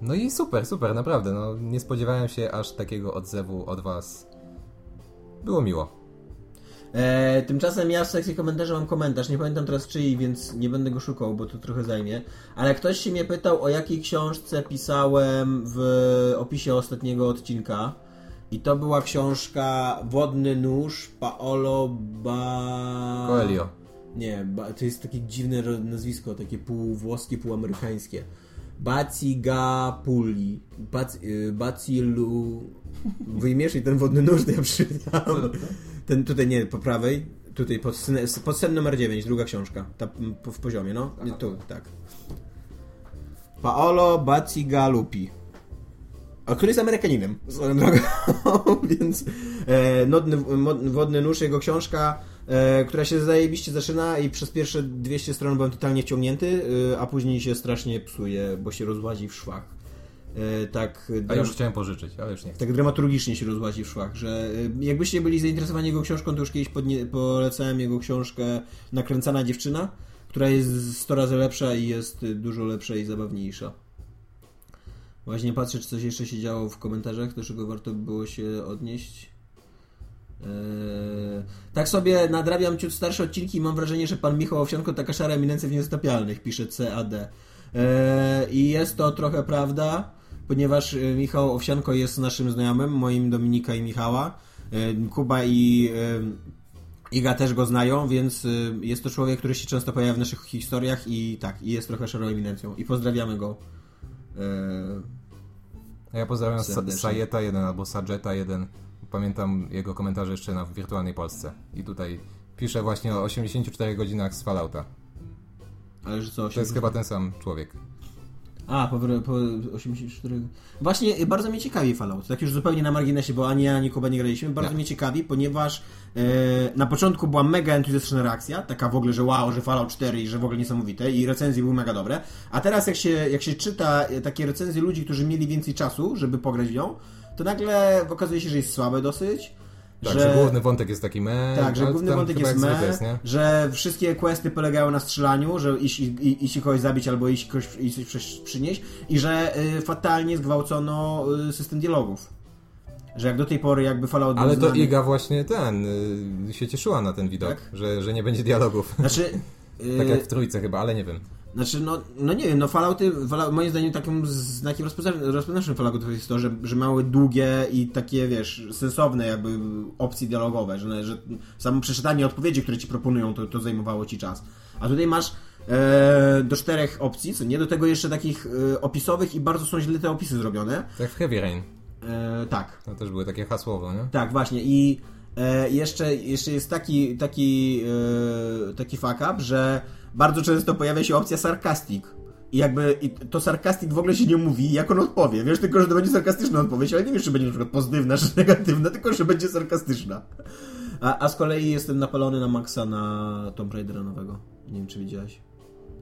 No i super, super, naprawdę. No, nie spodziewałem się aż takiego odzewu od was. Było miło. E, tymczasem ja w sekcji komentarzy mam komentarz, nie pamiętam teraz czyj, więc nie będę go szukał, bo to trochę zajmie. Ale ktoś się mnie pytał, o jakiej książce pisałem w opisie ostatniego odcinka. I to była książka Wodny Nóż Paolo Ba... Coelho. Nie, ba... to jest takie dziwne nazwisko, takie pół włoskie, pół amerykańskie. Bacigapuli. Bac... y, Bacilu... Wyjmiesz i ten wodny nóż, to ja przeczytam. Ten tutaj, nie, po prawej. Tutaj pod, scen- pod scen numer 9, druga książka. Ta w poziomie, no. Nie, tu, tak. Paolo Bacigalupi. A który jest Amerykaninem, swoją drogą. Więc e, Nodny, Wodny Nóż, jego książka, e, która się zajebiście zaczyna i przez pierwsze 200 stron byłem totalnie wciągnięty, e, a później się strasznie psuje, bo się rozłazi w szwach. E, tak, A już chciałem pożyczyć, ale już nie tak dramaturgicznie się rozłazi w szwach, że y, jakbyście byli zainteresowani jego książką, to już kiedyś podnie, polecałem jego książkę Nakręcana dziewczyna, która jest 100 razy lepsza i jest dużo lepsza i zabawniejsza. Właśnie patrzę, czy coś jeszcze się działo w komentarzach, do czego warto by było się odnieść. Eee, tak sobie nadrabiam ciut starsze odcinki i mam wrażenie, że pan Michał Owsianko taka szara eminencja w niezatapialnych, pisze CAD. Eee, I jest to trochę prawda, ponieważ e, Michał Owsianko jest naszym znajomym, moim Dominika i Michała. E, Kuba i e, Iga też go znają, więc jest to człowiek, który się często pojawia w naszych historiach i tak, i jest trochę szarą eminencją. I pozdrawiamy go. Ja pozdrawiam Serdecznie. Sajeta 1 albo Sajeta 1. Pamiętam jego komentarze jeszcze na Wirtualnej Polsce. I tutaj pisze właśnie o 84 godzinach z Fallouta. ale że co? To jest chyba ten sam człowiek. A, po, po 84. Właśnie y, bardzo mnie ciekawi Fallout. Tak już zupełnie na marginesie, bo ani ja, ani Kuba nie graliśmy. Bardzo Nie. mnie ciekawi, ponieważ e, na początku była mega entuzjastyczna reakcja, taka w ogóle, że wow, że Fallout 4 i że w ogóle niesamowite i recenzje były mega dobre. A teraz jak się, jak się czyta e, takie recenzje ludzi, którzy mieli więcej czasu, żeby pograć w nią, to nagle okazuje się, że jest słabe dosyć. Tak, że, główny wątek jest taki me. Tak, że ale główny wątek jest me, jest, że wszystkie questy polegają na strzelaniu, że iść, i, iść kogoś zabić albo iść, kogoś, iść coś przy- przynieść i że y, fatalnie zgwałcono y, system dialogów. Że jak do tej pory jakby Fallout Ale to. Iga właśnie ten y, się cieszyła na ten widok, Tak? że, że nie będzie dialogów. Znaczy... y, tak jak w trójce chyba, ale nie wiem. Znaczy, no, no nie wiem, no Fallouty, Fallout, moim zdaniem takim znakiem rozpoznaczym Falloutów jest to, że, że mały długie i takie, wiesz, sensowne jakby opcje dialogowe, że, że samo przeczytanie odpowiedzi, które ci proponują, to, to zajmowało ci czas. A tutaj masz e, do czterech opcji, co nie? Do tego jeszcze takich e, opisowych i bardzo są źle te opisy zrobione. Tak w Heavy Rain. E, tak. To też były takie hasłowo, nie? Tak, właśnie. I e, jeszcze, jeszcze jest taki, taki, e, taki fuck up, że bardzo często pojawia się opcja sarcastic. I jakby i to sarcastic w ogóle się nie mówi, jak on odpowie. Wiesz tylko, że to będzie sarkastyczna odpowiedź, ale nie wiesz, czy będzie na przykład pozytywna, czy negatywna, tylko, że będzie sarkastyczna. A, a z kolei jestem napalony na maksa na Tomb Raidera nowego. Nie wiem, czy widziałeś.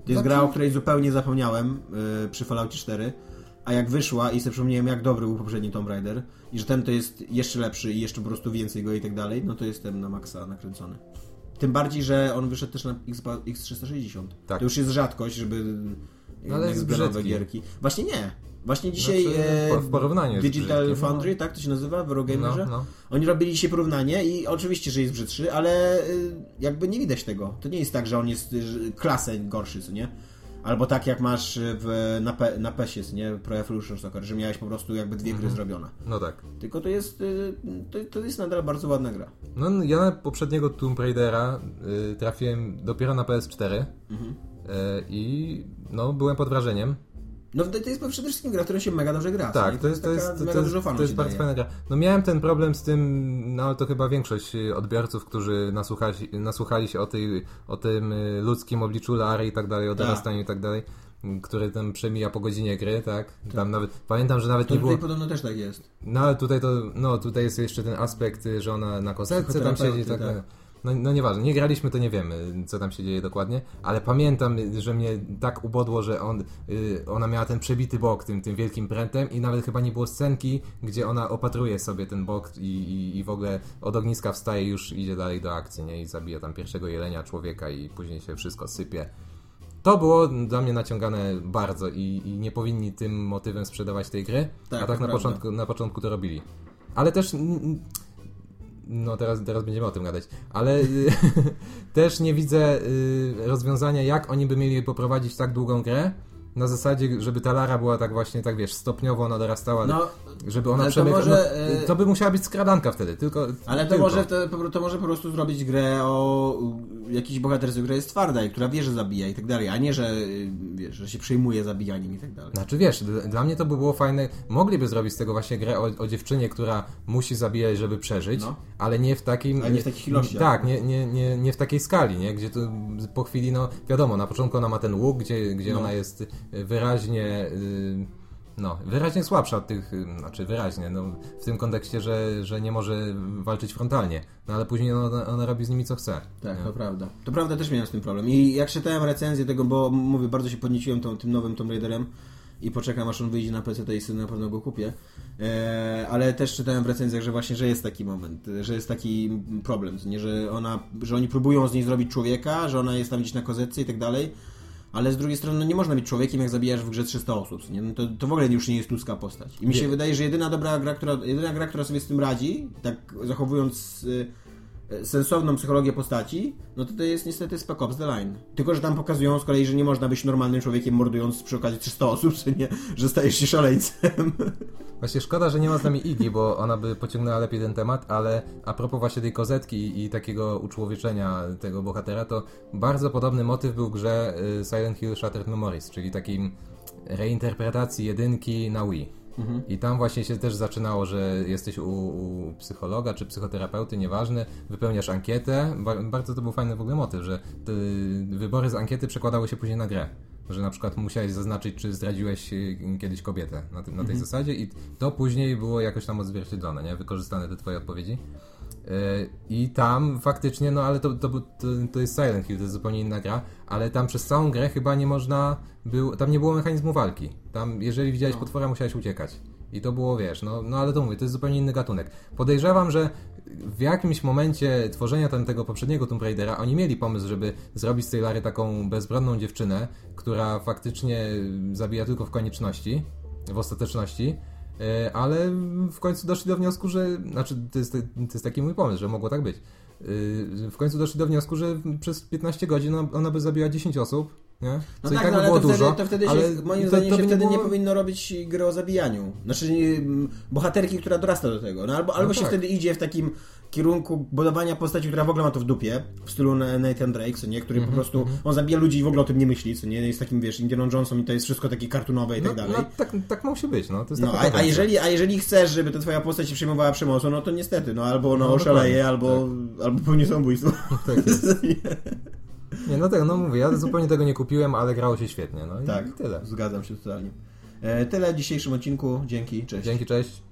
To jest gra, o której zupełnie zapomniałem yy, przy Falloutie 4, a jak wyszła i sobie przypomniałem, jak dobry był poprzedni Tomb Raider i że ten to jest jeszcze lepszy i jeszcze po prostu więcej go i tak dalej, no to jestem na maksa nakręcony. Tym bardziej, że on wyszedł też na Xbox X360. Tak. To już jest rzadkość, żeby ale jest gierki. Właśnie nie. Właśnie dzisiaj Znaczy, e, w porównaniu Digital brzydki, no. Foundry, tak to się nazywa w Eurogamerze? No, no. Oni robili dzisiaj porównanie i oczywiście, że jest brzydszy, ale y, jakby nie widać tego. To nie jest tak, że on jest klasę gorszy, co nie? Albo tak jak masz w, na, P, na PESie, co nie? Pro Evolution Soccer, że miałeś po prostu jakby dwie gry zrobione. No tak. Tylko to jest, y, to, to jest nadal bardzo ładna gra. No ja na poprzedniego Tomb Raidera y, trafiłem dopiero na PS4 Mhm. y, i no byłem pod wrażeniem. No to jest przede wszystkim gra, która się mega dobrze gra. Tak, to jest, to jest, to mega jest, to jest bardzo fajna gra. No miałem ten problem z tym, no ale to chyba większość y, odbiorców, którzy nasłuchali, nasłuchali się o, tej, o tym y, ludzkim obliczu Lary i tak dalej, o Tak. dorastaniu i tak dalej, który tam przemija po godzinie gry, tak? Tam nawet, pamiętam, że nawet To nie było... tutaj podobno też tak jest. No ale tutaj to, no tutaj jest jeszcze ten aspekt, y, że ona na kozetce tam siedzi, tak, Psychoterapeuty, tak. No, no nieważne, nie graliśmy, to nie wiemy, co tam się dzieje dokładnie, ale pamiętam, że mnie tak ubodło, że on, y, ona miała ten przebity bok tym, tym wielkim prętem i nawet chyba nie było scenki, gdzie ona opatruje sobie ten bok i, i, i w ogóle od ogniska wstaje już idzie dalej do akcji, nie? I zabija tam pierwszego jelenia człowieka i później się wszystko sypie. To było dla mnie naciągane bardzo i, i nie powinni tym motywem sprzedawać tej gry, Tak, a tak na początku, na początku to robili. Ale też mm, no teraz, teraz będziemy o tym gadać, ale y, też nie widzę y, rozwiązania, jak oni by mieli poprowadzić tak długą grę, na zasadzie, żeby ta Lara była tak właśnie, tak wiesz, stopniowo ona dorastała, No, żeby ona ale to może, no, y, to by musiała być skradanka wtedy, tylko... Ale to tylko. może, to, to może po prostu zrobić grę o jakiejś bohaterce, która jest twarda i która wie, że zabija i tak dalej, a nie, że y, wiesz, że się przejmuje zabijaniem i tak dalej. Znaczy wiesz, dla mnie to by było fajne. Mogliby zrobić z tego właśnie grę o, o dziewczynie, która musi zabijać, żeby przeżyć, No. ale nie w takim. Ale nie w takich ilościach. Tak, nie, nie, nie, nie w takiej skali, nie? Gdzie to po chwili, no wiadomo, na początku ona ma ten łuk, gdzie, gdzie No. ona jest wyraźnie... y, No, wyraźnie słabsza od tych, y, znaczy wyraźnie, no, w tym kontekście, że, że nie może walczyć frontalnie, no ale później ona, ona robi z nimi co chce. Tak, nie? to prawda. To prawda, też miałem z tym problem. I jak czytałem recenzję tego, bo mówię, bardzo się podnieciłem tą, tym nowym Tomb Raiderem i poczekam aż on wyjdzie na PC i sobie na pewno go kupię. E, ale też czytałem w recenzjach, że właśnie, że jest taki moment, że jest taki problem, nie, że ona, że oni próbują z niej zrobić człowieka, że ona jest tam gdzieś na kozetce i tak dalej. Ale z drugiej strony no nie można być człowiekiem, jak zabijasz w grze 300 osób. Nie? No to, to w ogóle już nie jest ludzka postać. I mi się Nie. wydaje, że jedyna dobra gra, która, jedyna gra, która sobie z tym radzi, tak zachowując y, sensowną psychologię postaci, no to to jest niestety Spec Ops The Line. Tylko, że tam pokazują z kolei, że nie można być normalnym człowiekiem mordując przy okazji 300 osób, czy nie, że stajesz się szaleńcem. Właśnie szkoda, że nie ma z nami Iggy, bo ona by pociągnęła lepiej ten temat, ale a propos właśnie tej kozetki i, takiego uczłowieczenia tego bohatera, to bardzo podobny motyw był grze y, Silent Hill Shattered Memories, czyli takim reinterpretacji jedynki na Wii. I tam właśnie się też zaczynało, że jesteś u, u psychologa czy psychoterapeuty, nieważne, wypełniasz ankietę. Ba bardzo to był fajny w ogóle motyw, że te wybory z ankiety przekładały się później na grę. Że na przykład musiałeś zaznaczyć, czy zdradziłeś y, kiedyś kobietę na, tym, na tej zasadzie i to później było jakoś tam odzwierciedlone, nie? Wykorzystane te twoje odpowiedzi. Yy, I tam faktycznie, no ale to, to, to, jest Silent Hill, to jest zupełnie inna gra, ale tam przez całą grę chyba nie można, był, tam nie było mechanizmu walki. Tam, jeżeli widziałeś potwora, musiałeś uciekać. I to było, wiesz, no, no ale to mówię, to jest zupełnie inny gatunek. Podejrzewam, że w jakimś momencie tworzenia tam tego poprzedniego Tomb Raidera oni mieli pomysł, żeby zrobić z tej Lary taką bezbronną dziewczynę, która faktycznie zabija tylko w konieczności, w ostateczności. E, ale w końcu doszli do wniosku, że. Znaczy, to jest, to jest taki mój pomysł, że mogło tak być. E, W końcu doszli do wniosku, że przez 15 godzin ona- ona by zabiła 10 osób, nie? No tak, tak no, ale było to dużo. wtedy, to wtedy się, ale moim to- zdaniem to się wtedy nie było- powinno robić gry o zabijaniu. Znaczy nie, bohaterki, która dorasta do tego. No, albo albo się tak. wtedy idzie w takim kierunku budowania postaci, która w ogóle ma to w dupie, w stylu Na- Nathan Drake, co nie, który Mhm, po prostu, on zabija ludzi i w ogóle o tym nie myśli, co nie, jest takim, wiesz, Indianą Johnson i to jest wszystko takie kartunowe i No, tak dalej. no, tak, tak musi być, no. To jest No, a, a, jeżeli, a jeżeli chcesz, żeby ta twoja postać się przejmowała przemocą, no to niestety, no albo ona No, oszaleje, albo, albo popełni samobójstwo. Tak jest. Nie, no tak, no mówię, ja zupełnie tego nie kupiłem, ale grało się świetnie, no i tak, i tyle. zgadzam się totalnie. E, tyle w dzisiejszym odcinku, dzięki, cześć. Dzięki, cześć.